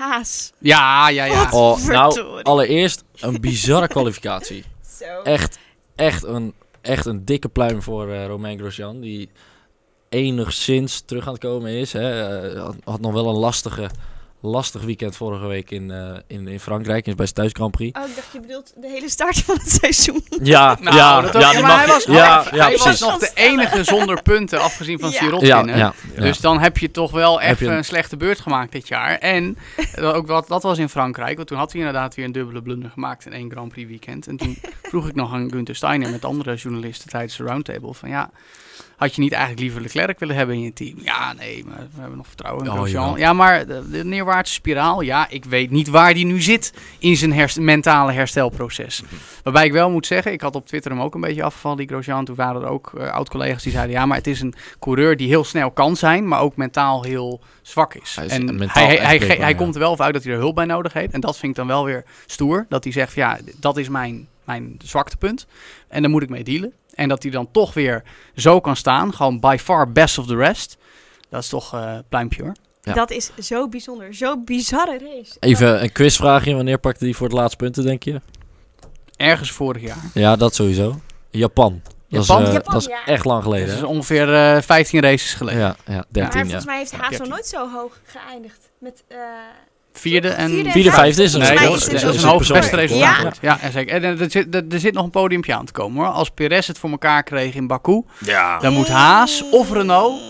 Haas. Ja, ja, ja. Oh, nou, allereerst een bizarre kwalificatie. Zo. Echt, echt een, echt een dikke pluim voor eh Romain Grosjean. Die enigszins terug aan het komen is. Hè. Eh, had, had nog wel een lastige, lastig weekend vorige week in, eh, in, in Frankrijk. Is bij zijn thuis Grand Prix. Oh, ik dacht je bedoelt de hele start van het seizoen. Ja, Nou, ja, dat ja, die maar mag hij was, ja, hij ja, was precies. nog de enige zonder punten, afgezien van Ja. Sirot Ja, winnen. ja, ja. Dus dan heb je toch wel echt een- een slechte beurt gemaakt dit jaar. En ook wat, dat was in Frankrijk. Want toen had hij inderdaad weer een dubbele blunder gemaakt in één Grand Prix weekend. En toen vroeg ik nog aan Gunther Steiner met andere journalisten tijdens de roundtable van ja, had je niet eigenlijk liever Leclerc willen hebben in je team? Ja, nee, maar we hebben nog vertrouwen in Oh. Ja, maar de, de neerwaartse spiraal, ja, ik weet niet waar die nu zit in zijn herst- mentale herstelproces. Waarbij ik wel moet zeggen, ik had op Twitter hem ook een beetje afgevallen, die Grosjean. Toen waren er ook eh, oud-collega's die zeiden, ja, maar het is een coureur die heel snel kan zijn, maar ook mentaal heel zwak is. Hij is en hij, hij, hij komt er wel van uit dat hij er hulp bij nodig heeft. En dat vind ik dan wel weer stoer. Dat hij zegt, ja, dat is mijn, mijn zwaktepunt. En daar moet ik mee dealen. En dat hij dan toch weer zo kan staan. Gewoon by far best of the rest. Dat is toch eh pluimpje hoor. Ja. Dat is zo bijzonder. Zo'n bizarre race. Even een quizvraagje. Wanneer pakte hij voor het laatste punten, denk je? Ergens vorig jaar. Ja, dat sowieso. Japan. Dat Japan? is, eh, Japan, dat is ja. echt lang geleden. Dat is ongeveer eh 15 races geleden. Ja, ja, maar 13 ja. volgens mij heeft Haas nog 13. nooit zo hoog geëindigd. Met, eh, Vierde en... Vierde vijfde is een Nee, Volgens mij dat, is dat een een hoog persoonlijk beste record. resultaat. Ja, ja zeker. En er zit, er, er zit nog een podiumpje aan te komen hoor. Als Perez het voor elkaar kreeg in Baku, Ja, dan moet Haas of Renault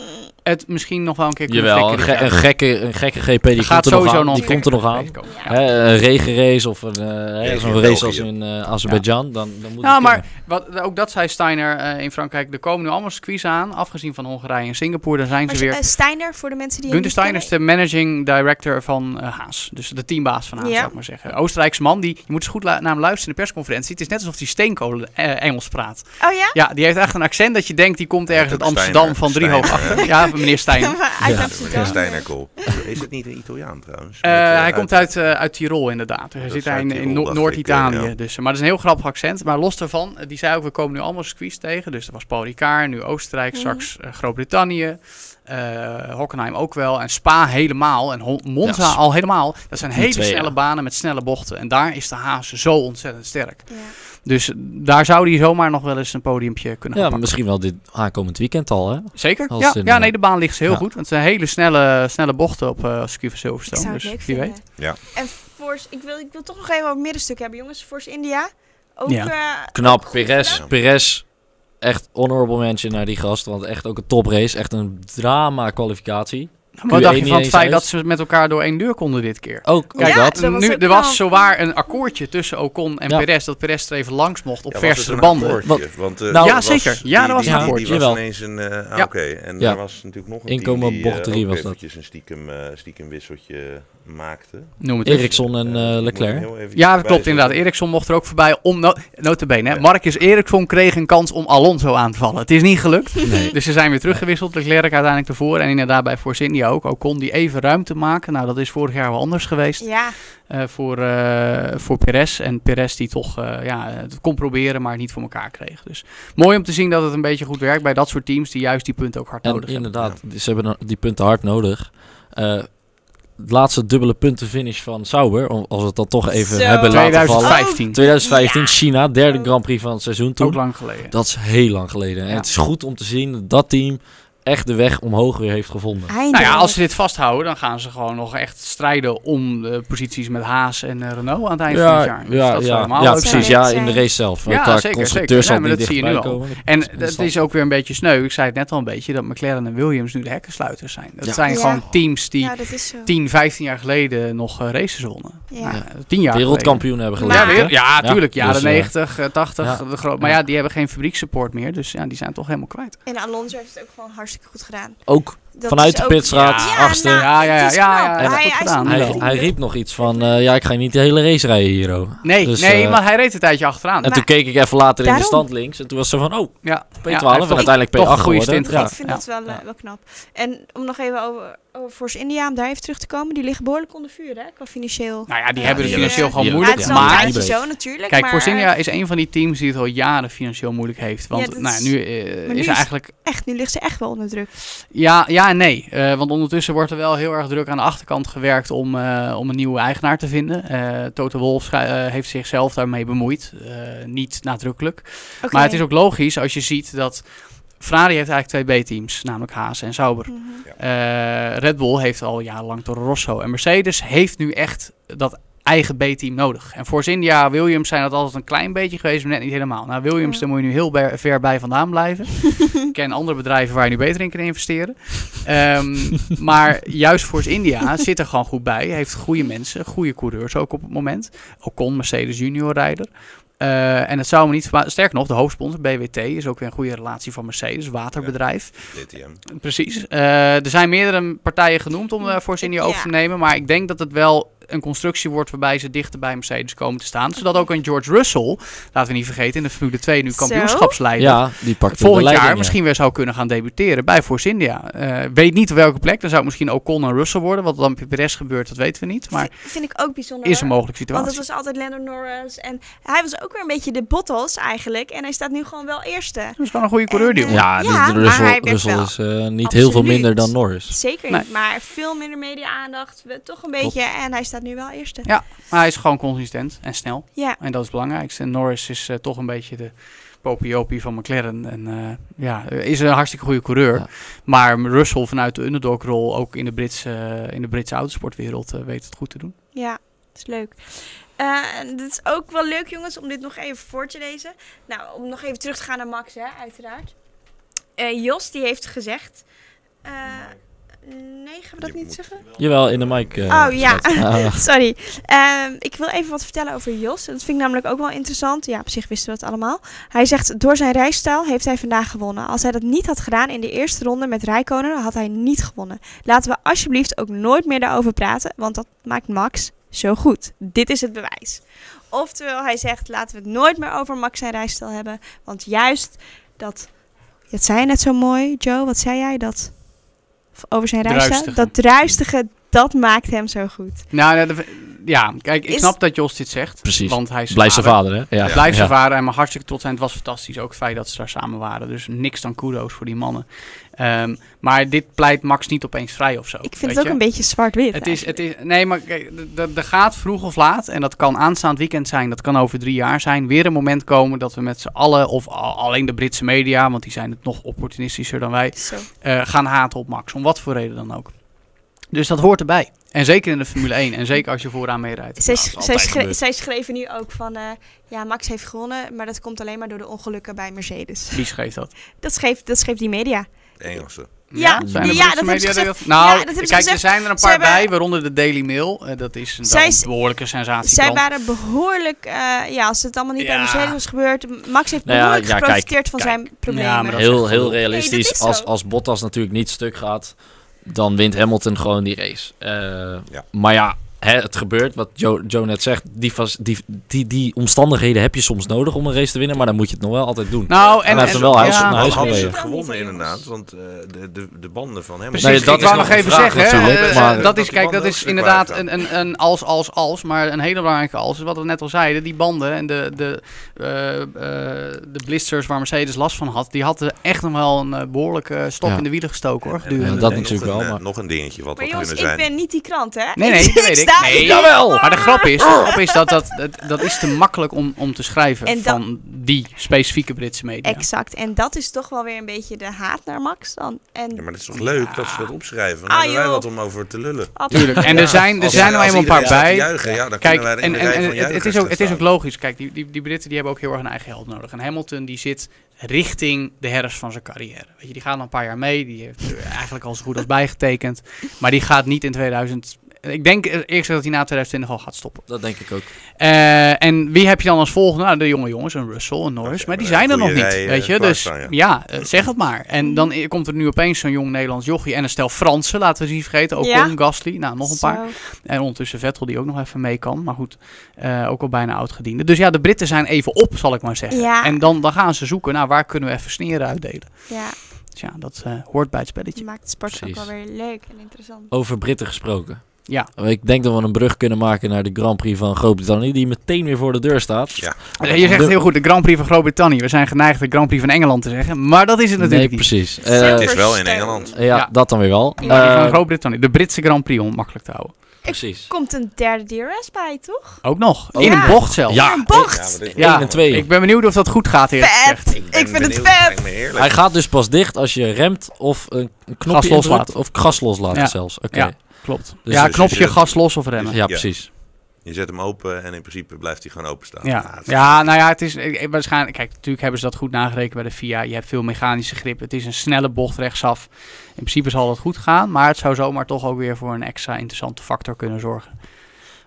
het misschien nog wel een keer kunnen Jawel, een, ge- een, gekke, een gekke GP die gaat komt er nog sowieso aan. nog Die komt er nog aan. Ja. Een regenrace of een, eh, hè, in zo'n race als in eh Azerbeidzjan, dan, dan moet Nou, maar kunnen. wat, ook dat zei Steiner eh, in Frankrijk. Er komen nu allemaal circuits aan, afgezien van Hongarije en Singapore. Daar zijn Maar ze weer. Steiner, voor de mensen die hem Gunther Steiner is de managing director van Haas. Dus de teambaas van Haas, Ja. zou ik maar zeggen. Oostenrijkse man, die, je moet eens goed naar hem luisteren in de persconferentie. Het is net alsof hij steenkolen Engels praat. Oh ja? Ja, die heeft echt een accent dat je denkt, die komt ergens uit Amsterdam Steiner. van Driehoog achter. Ja, meneer uit. Amsterdam. Steiner Kool. Is het niet een Italiaan trouwens? Eh, Met, eh, hij komt uit, eh, uit Tirol inderdaad. Hij Dat zit in, in No- Noord-Italië. dus, maar dat is een heel grappig accent. Maar los daarvan, die zei ook, we komen nu allemaal circuits tegen. Dus er was Paul Ricard, nu Oostenrijk, Mhm. straks Groot-Brittannië. Eh Hockenheim ook wel. En Spa helemaal. En Monza Ja, al helemaal. Dat zijn hele twee, snelle ja. banen met snelle bochten. En daar is de Haas zo ontzettend sterk. Ja. Dus daar zou hij zomaar nog wel eens een podiumpje kunnen Ja, gaan misschien wel dit aankomend weekend al, hè? Zeker? Als Ja, het in, ja, eh, nee, de baan ligt ze heel ja. goed. Want het zijn hele snelle, snelle bochten op eh circuit van Silverstone. zou het Dus leuk wie weet. Ja. En Force, ik wil, ik wil toch nog even het middenstuk hebben, jongens. Force India. Ook, Ja. eh, Knap, Perez. Perez, echt honorable mention naar die gast, want echt ook een toprace, echt een drama kwalificatie. Wat Q1 dacht je niet van het feit uit. dat ze met elkaar door één deur konden dit keer? Ook, ook Kijk, Ja, dat. dat was nu, er was zowaar een akkoordje tussen Ocon en Ja. Perez. Dat Perez er even langs mocht op Ja, was het verse een banden. Want, eh, Nou, Ja, was- zeker. Ja, die- dat was die- een die- akkoordje, Die was jawel. ineens een... eh, ah. Oké, en Ja. er was natuurlijk nog een Inkomen team die bocht eh, drie ook was dat. eventjes een stiekem, eh, stiekem wisseltje maakte. Noem het eens. Ericsson en Eh, Leclerc. Ja, dat klopt inderdaad. Eriksson mocht er ook voorbij om... No notabene, hè. Ja. Marcus Eriksson kreeg een kans om Alonso aan te vallen. Het is niet gelukt. Nee. Dus ze zijn weer teruggewisseld. Leclerc uiteindelijk ervoor. En inderdaad bij Force India ook. Ocon die even ruimte maken. Nou, dat is vorig jaar wel anders geweest. Ja, eh, voor, eh voor Perez. En Perez die toch eh, ja, het kon proberen, maar niet voor elkaar kreeg. Dus mooi om te zien dat het een beetje goed werkt bij dat soort teams die juist die punten ook hard En nodig hebben. inderdaad, ze hebben die punten hard nodig. Eh, laatste dubbele puntenfinish van Sauber, om- als we het dan toch even Zo. hebben laten vallen. 2015. 2015, Ja. China, derde. Grand Prix van het seizoen Ook toen. lang geleden. Dat is heel lang geleden. En het is goed om te zien dat dat team echt de weg omhoog weer heeft gevonden. eindelijk. Nou ja, als ze dit vasthouden, dan gaan ze gewoon nog echt strijden om de posities met Haas en eh, Renault aan het eind van het jaar. Dus ja, dat ja, ja precies. Ja, in de race zelf. Ja, daar zeker, constructeurs zeker. niet maar dat zie je nu al. komen. En Dat is ook weer een beetje sneu. Ik zei het net al een beetje, dat McLaren en Williams nu de hekkensluiters zijn. Dat Ja. zijn Ja. gewoon teams die Ja, dat is zo. 10, 15 jaar geleden nog eh, races wonnen. Ja. Nou, 10 jaar Wereldkampioen hebben Maar- geleverd. Ja, ja, tuurlijk. Ja, Jaren dus, eh, 90, eh, 80. ja. De groot, maar Ja. ja, die hebben geen fabriekssupport meer. Dus ja, die zijn toch helemaal kwijt. En Alonso heeft het ook gewoon hartstikke goed gedaan. Ook vanuit de pitstraat, Ja, achtste. nou, Ja, ja, ja, ja, ja, hij, hij gedaan. hij, riep nog iets van, eh, ja, ik ga niet de hele race rijden hier. oh. Nee, Dus, nee eh, maar hij reed een tijdje achteraan. En Maar toen keek ik even later in de stand links. En toen was ze van, oh, ja, P12 ja, hij en uiteindelijk toch P8 een goede geworden. stint Ja. Ik vind Ja. dat wel, eh, wel knap. En om nog even over, over Force India, om daar even terug te komen. Die liggen behoorlijk onder vuur, hè, qua financieel. Nou ja, die hebben het financieel gewoon moeilijk. het is ja, al een maar- zo natuurlijk. Kijk, Force India is een van die teams die het al jaren financieel moeilijk heeft. Want nou, nu is eigenlijk... echt, nu ligt ze echt wel onder druk. Ja, ja en nee. Eh, want ondertussen wordt er wel heel erg druk aan de achterkant gewerkt om, eh, om een nieuwe eigenaar te vinden. Eh Toto eh, heeft zichzelf daarmee bemoeid. Niet nadrukkelijk. Maar het is ook logisch als je ziet dat... Ferrari heeft eigenlijk twee B-teams, namelijk Haas en Sauber. Mhm. Red Bull heeft al jarenlang Toro Rosso. En Mercedes heeft nu echt dat eigen B-team nodig. En Force India, Williams zijn dat altijd een klein beetje geweest, maar net niet helemaal. Nou, Williams, Ja. daar moet je nu heel ber- ver bij vandaan blijven. Ik ken andere bedrijven waar je nu beter in kan investeren. Ehm, maar juist Force India zit er gewoon goed bij. Heeft goede mensen, goede coureurs ook op het moment. Ocon, Mercedes junior rijder. Eh, en het zou me niet verbazen. Sterker nog, de hoofdsponsor BWT is ook weer een goede relatie van Mercedes, waterbedrijf. DTM. Precies. Eh, er zijn meerdere partijen genoemd om uh, Force India over te nemen. Maar ik denk dat het wel een constructie wordt waarbij ze dichter bij Mercedes komen te staan. Zodat ook een George Russell, laten we niet vergeten, in de Formule 2 nu kampioenschapsleider. Ja, die pakt de Volgend leiding, jaar ja. misschien weer zou kunnen gaan debuteren bij Force India. Eh, weet niet op welke plek. Dan zou het misschien Ocon en Russell worden. Wat dan met Perez gebeurt, dat weten we niet. Maar V- vind ik ook bijzonder. is een mogelijke Want situatie. het was altijd Lando Norris. En hij was ook weer een beetje de Bottas eigenlijk. En hij staat nu gewoon wel eerste. Dat is gewoon een goede coureur die Ja, Ja, dus maar de hij Russell, is eh, niet heel veel minder dan Norris. Zeker Nee. niet. Maar veel minder media-aandacht. we- Toch een beetje. En hij staat nu wel eerste. Ja. Maar hij is gewoon consistent en snel. Ja. En dat is het belangrijkste. En Norris is eh, toch een beetje de popiopie van McLaren. En eh, ja, is een hartstikke goede coureur. Ja. Maar Russell vanuit de underdog-rol, ook in de Britse, eh, in de Britse autosportwereld, eh, weet het goed te doen. Ja, dat is leuk. Eh, en dit is ook wel leuk, jongens, om dit nog even voor te lezen. Nou, om nog even terug te gaan naar Max, hè, uiteraard. Eh, Jos, die heeft gezegd... Eh, nee, gaan we dat Je niet zeggen? Jawel, in de mic. eh, Oh, ja. Ah, Sorry. Ehm, ik wil even wat vertellen over Jos. Dat vind ik namelijk ook wel interessant. Ja, op zich wisten we het allemaal. Hij zegt, door zijn rijstijl heeft hij vandaag gewonnen. Als hij dat niet had gedaan in de eerste ronde met Rijkonen, had hij niet gewonnen. Laten we alsjeblieft ook nooit meer daarover praten, want dat maakt Max zo goed. Dit is het bewijs. Oftewel, hij zegt, laten we het nooit meer over Max zijn rijstijl hebben. Want juist dat... Dat zei je net zo mooi, Joe. Wat zei jij? Dat over zijn? Druistige. Dat druistige, dat maakt hem zo goed. Nou, de- ja, kijk, ik Is- snap dat Jos dit zegt. Precies. Want hij is Blijf zijn vader, hè? Ja. Blijf zijn vader en maar hartstikke trots zijn. Het was fantastisch, ook het feit dat ze daar samen waren. Dus niks dan kudo's voor die mannen. Ehm, maar dit pleit Max niet opeens vrij of zo. Ik vind het ook je? een beetje zwart-wit. Het is, het is, nee, maar er gaat vroeg of laat, en dat kan aanstaand weekend zijn, dat kan over drie jaar zijn, weer een moment komen dat we met z'n allen, of al- alleen de Britse media, want die zijn het nog opportunistischer dan wij, Zo. eh, gaan haten op Max. Om wat voor reden dan ook. Dus dat hoort erbij. En zeker in de Formule 1. En zeker als je vooraan meerijdt. Zij, Nou, zij, schre- zij schreven nu ook van, eh, ja, Max heeft gewonnen, maar dat komt alleen maar door de ongelukken bij Mercedes. Wie schreef dat? Dat schreef, dat schreef die media. De Engelse. Ja, ja, dat hebben ze gezegd. Nou, Ja, dat hebben ze kijk, gezegd. er zijn er een paar hebben- bij, waaronder de Daily Mail. Eh, dat is een, Zij behoorlijke sensatie. Zij waren behoorlijk, eh, ja, als het allemaal niet bij. Mercedes was gebeurd, Max heeft Nou ja, behoorlijk kijk, geprofiteerd van kijk. zijn problemen. Ja, maar Heel, heel realistisch. Nee, als, als Bottas natuurlijk niet stuk gaat, dan wint Hamilton gewoon die race. Eh, Ja. Maar ja, hè, het gebeurt, wat Joe, Joe net zegt, die, die, die, die omstandigheden heb je soms nodig om een race te winnen, maar dan moet je het nog wel altijd doen. Nou, En en, hij heeft wel huis- ja, naar huis gereden. het gewonnen inderdaad, want eh, de, de, de banden van hem... Precies, Nee, dat ik wou nog even vraag zeggen. hè, natuurlijk, maar- dat Dat is, kijk, dat is inderdaad een, een, een als, als, als, maar een hele belangrijke als. is Wat we net al zeiden, die banden en de, de, eh, eh, de blisters waar Mercedes last van had, die hadden echt nog wel een eh, behoorlijke stok Ja. in de wielen gestoken hoor. En- en dat natuurlijk wel, maar- Nog een dingetje wat had jongens, kunnen ik zijn. ben niet die krant, hè? Nee, nee, dat weet ik. Nee. Jawel! Maar de grap is, de grap is dat, dat, dat dat is te makkelijk om, om te schrijven En van die specifieke Britse media. Exact. En dat is toch wel weer een beetje de haat naar Max dan. En Ja, maar het is toch leuk dat ze dat opschrijven? Dan Ah, hebben wij wat om over te lullen. Tuurlijk. En Ja, er zijn, er als- zijn er eenmaal een paar bij. Juichen, ja, dan Kijk, kunnen wij en, in de en, rij en van het, is ook, het is ook logisch. Kijk, die, die, die Britten die hebben ook heel erg een eigen held nodig. En Hamilton die zit richting de herfst van zijn carrière. Weet je, die gaat al een paar jaar mee. Die heeft eigenlijk al zo goed als bijgetekend. Maar die gaat niet in 2000... Ik denk eerst gezegd dat hij na 2020 al gaat stoppen. Dat denk ik ook. Eh, en wie heb je dan als volgende? Nou, de jonge jongens, een Russell, een Norris. Ja, maar die maar zijn er nog niet, rij, eh, weet je. Dus ja, eh, zeg het maar. En dan komt er nu opeens zo'n jong Nederlands jochie en een stel Fransen, laten we ze niet vergeten. Ook Ja. Gasly, nou nog een paar. En ondertussen Vettel die ook nog even mee kan. Maar goed, eh, ook al bijna oud-gediende. Dus ja, de Britten zijn even op, zal ik maar zeggen. Ja. En dan, dan gaan ze zoeken, nou waar kunnen we even sneren uitdelen. Ja, Dus ja, dat eh, hoort bij het spelletje. het maakt het sport ook Precies. wel weer leuk en interessant. Over Britten gesproken. Ja. Ik denk dat we een brug kunnen maken naar de Grand Prix van Groot-Brittannië, die meteen weer voor de deur staat. Ja. Eh, Je zegt heel goed, de Grand Prix van Groot-Brittannië. We zijn geneigd de Grand Prix van Engeland te zeggen. Maar dat is het Nee, natuurlijk niet. precies. Eh, Het er- is wel in. Engeland. ja, Ja. dat dan weer wel. Die van Eh, Groot-Brittannië. De Britse Grand Prix om het makkelijk te houden. precies. Komt een derde DRS bij, toch? Ook nog. Oh. In Ja. een bocht zelf. Ja, een bocht! Ja, en twee. Ik ben benieuwd of dat goed gaat Vet! Ik ben vind het vet. Hij gaat dus pas dicht als je remt of een, knopje Gas loslaat. of gas loslaat Ja. zelfs. Oké. Ja. Klopt. Dus ja, dus knopje je- gas los of remmen. Ja, Ja, precies. Je zet hem open en in principe blijft hij gewoon openstaan. ja. is- nou ja, het is waarschijnlijk... Kijk, natuurlijk hebben ze dat goed nagerekend bij de FIA. Je hebt veel mechanische grip. Het is een snelle bocht rechtsaf. In principe zal het goed gaan. Maar het zou zomaar toch ook weer voor een extra interessante factor kunnen zorgen.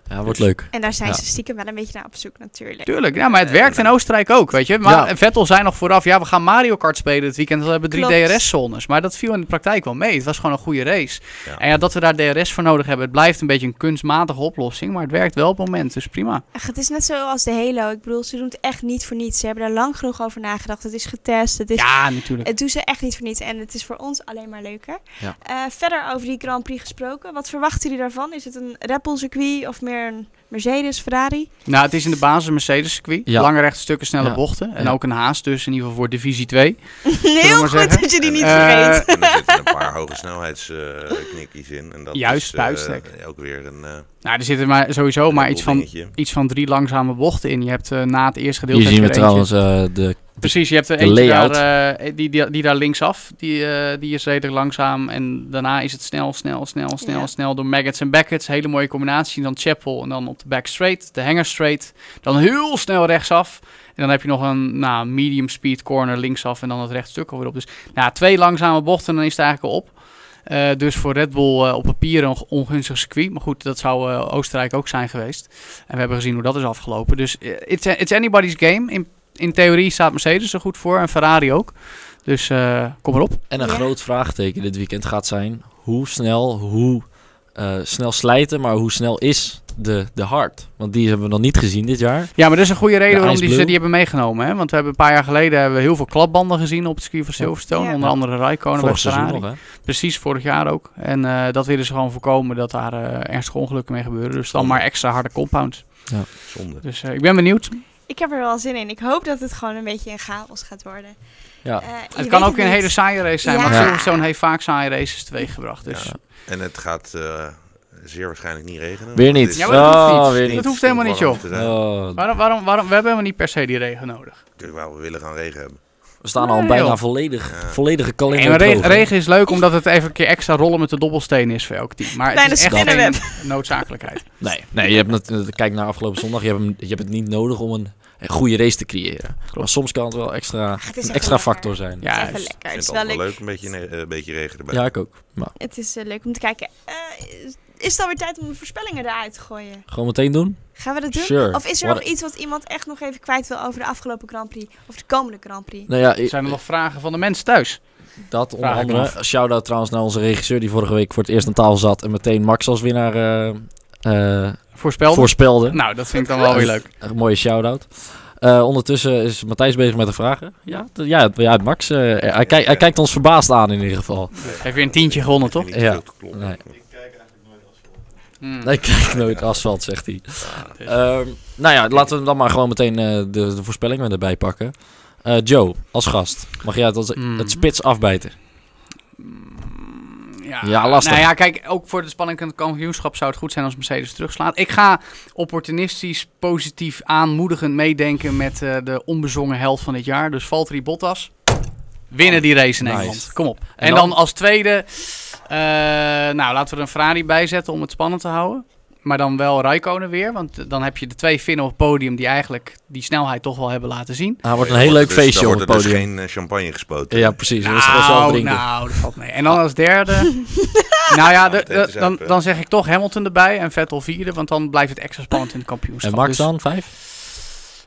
Ja, wordt leuk. En daar zijn Ja. ze stiekem wel een beetje naar op zoek natuurlijk. Tuurlijk, ja, maar het werkt in Oostenrijk ook, weet je. Maar Ja. Vettel zei nog vooraf, ja, we gaan Mario Kart spelen het weekend. We hebben drie. DRS-zones. Maar dat viel in de praktijk wel mee. Het was gewoon een goede race. Ja. En ja, dat we daar DRS voor nodig hebben, het blijft een beetje een kunstmatige oplossing. Maar het werkt wel op het moment, dus prima. Ach, het is net zoals de Halo. Ik bedoel, ze doen het echt niet voor niets. Ze hebben daar lang genoeg over nagedacht. Het is getest. Het, is, Ja, natuurlijk. het doen ze echt niet voor niets. En het is voor ons alleen maar leuker. Ja. Eh, verder over die Grand Prix gesproken. Wat verwachten jullie daarvan? Is het een Red Bull circuit of meer een Mercedes, Ferrari? Nou, het is in de basis een Mercedes-circuit. Ja. Lange rechte stukken, snelle Ja. bochten. En Ja. ook een haas, dus in ieder geval voor divisie 2. Heel goed zeggen? dat je die niet Eh, vergeet. En er zitten een paar hoge snelheidsknikkies in. En dat Juist, is, eh, buitstek. ook weer een... eh, Nou, er zitten maar sowieso maar iets van, iets van drie langzame bochten in. Je hebt na het eerste gedeelte... Hier zien we trouwens de... Precies, je hebt er de eentje daar, die, die, die daar linksaf, die, die is redelijk langzaam. En daarna is het snel, snel, snel, snel, Ja. snel door Maggots en Beckett's. Hele mooie combinatie. Dan Chapel en dan op de back straight, de hanger straight. Dan heel snel rechtsaf. En dan heb je nog een nou, medium speed corner linksaf en dan het rechtstuk alweer op. Dus nou, twee langzame bochten, dan is het eigenlijk al op. Eh, dus voor Red Bull eh, op papier een ongunstig circuit. Maar goed, dat zou eh, Oostenrijk ook zijn geweest. En we hebben gezien hoe dat is afgelopen. Dus it's, it's anybody's game. In, in theorie staat Mercedes er goed voor en Ferrari ook. Dus eh, kom erop. En een Ja. groot vraagteken dit weekend gaat zijn: hoe snel, hoe eh, snel slijten, maar hoe snel is de, de hard? Want die hebben we nog niet gezien dit jaar. Ja, maar dat is een goede reden De waarom die ze die hebben meegenomen. Hè? Want we hebben een paar jaar geleden hebben we heel veel klapbanden gezien op het circuit van Silverstone. Ja. Onder andere Raikkonen bij Vorig seizoen Ferrari. nog, hè? Precies, vorig jaar ook. En eh, dat willen ze gewoon voorkomen dat daar eh, ernstige ongelukken mee gebeuren. Dus dan maar extra harde compounds. Zonde. Dus eh, ik ben benieuwd. Ik heb er wel zin in. Ik hoop dat het gewoon een beetje een chaos gaat worden. Ja. Het kan ook een hele saaie race zijn. Ja. Maar Ja. Silverstone heeft vaak saaie races teweeggebracht. Dus. Ja. En het gaat eh, zeer waarschijnlijk niet regenen. Weer niet. is- Ja, maar dat hoeft Oh, niet. weer Dat niet. hoeft helemaal niet, joh. Oh, Waarom, waarom, waarom, we hebben helemaal niet per se die regen nodig. Natuurlijk wel, we willen gaan regen hebben. we staan al bijna joh. volledig, Ja. volledige kalender. maar regen, regen is leuk omdat het even een keer extra rollen met de dobbelsteen is voor elk team. Maar het is echt geen noodzakelijkheid. Nee, nee je hebt het, eh, kijk naar afgelopen zondag. Je hebt, hem- je hebt het niet nodig om een, een goede race te creëren. Maar soms kan het wel extra, het is een extra lekker. factor zijn. Ja, het is lekker. Het is vind het wel leuk. leuk, een beetje, eh, een beetje regen erbij. Ja, ik ook. Maar Het is eh, leuk om te kijken. Eh, is- het alweer tijd om de voorspellingen eruit te gooien? gewoon meteen doen? Gaan we dat doen? Sure. Of is er What- nog iets wat iemand echt nog even kwijt wil over de afgelopen Grand Prix? Of de komende Grand Prix? Nou ja, Zijn er nog vragen van de mensen thuis? dat onder andere. Shout-out trouwens naar onze regisseur die vorige week voor het eerst aan tafel zat. En meteen Max als winnaar eh, eh, Voorspeld? voorspelde. Nou, dat vind ik dan wel weer leuk. Een mooie shout-out. Eh, ondertussen is Matthijs bezig met de vragen. Ja, ja, ja Max. eh, hij, kijkt- hij kijkt ons verbaasd aan in ieder geval. Heeft weer een tientje gewonnen, toch? Ja. Nee. Hmm. Nee, ik nooit asfalt, zegt hij. Ehm, nou ja, laten we dan maar gewoon meteen eh, de, de voorspellingen erbij pakken. Eh, Joe, als gast, mag jij het, als, Mm. het spits afbijten? Ja, Ja, lastig. Nou ja, kijk, ook voor de spanning van het kampioenschap zou het goed zijn als Mercedes terugslaat. Ik ga opportunistisch, positief, aanmoedigend meedenken met eh, de onbezongen held van dit jaar. Dus Valtteri Bottas. Winnen die race in Nice. Engeland. Kom op. En, En dan, dan? als tweede, nou laten we er een Ferrari bij zetten om het spannend te houden. Maar dan wel Raikkonen weer, want eh, dan heb je de twee Finnen op het podium die eigenlijk die snelheid toch wel hebben laten zien. Ah, wordt een heel leuk Dus feestje op wordt het er dus podium. geen eh, champagne gespoten. Ja, precies. Dat is Nou, nou, dat valt mee. En dan als derde. nou ja, de- de- dan, dan zeg ik toch Hamilton erbij en Vettel vierde, want dan blijft het extra spannend in het kampioenschap. en Max Dus dan, vijf?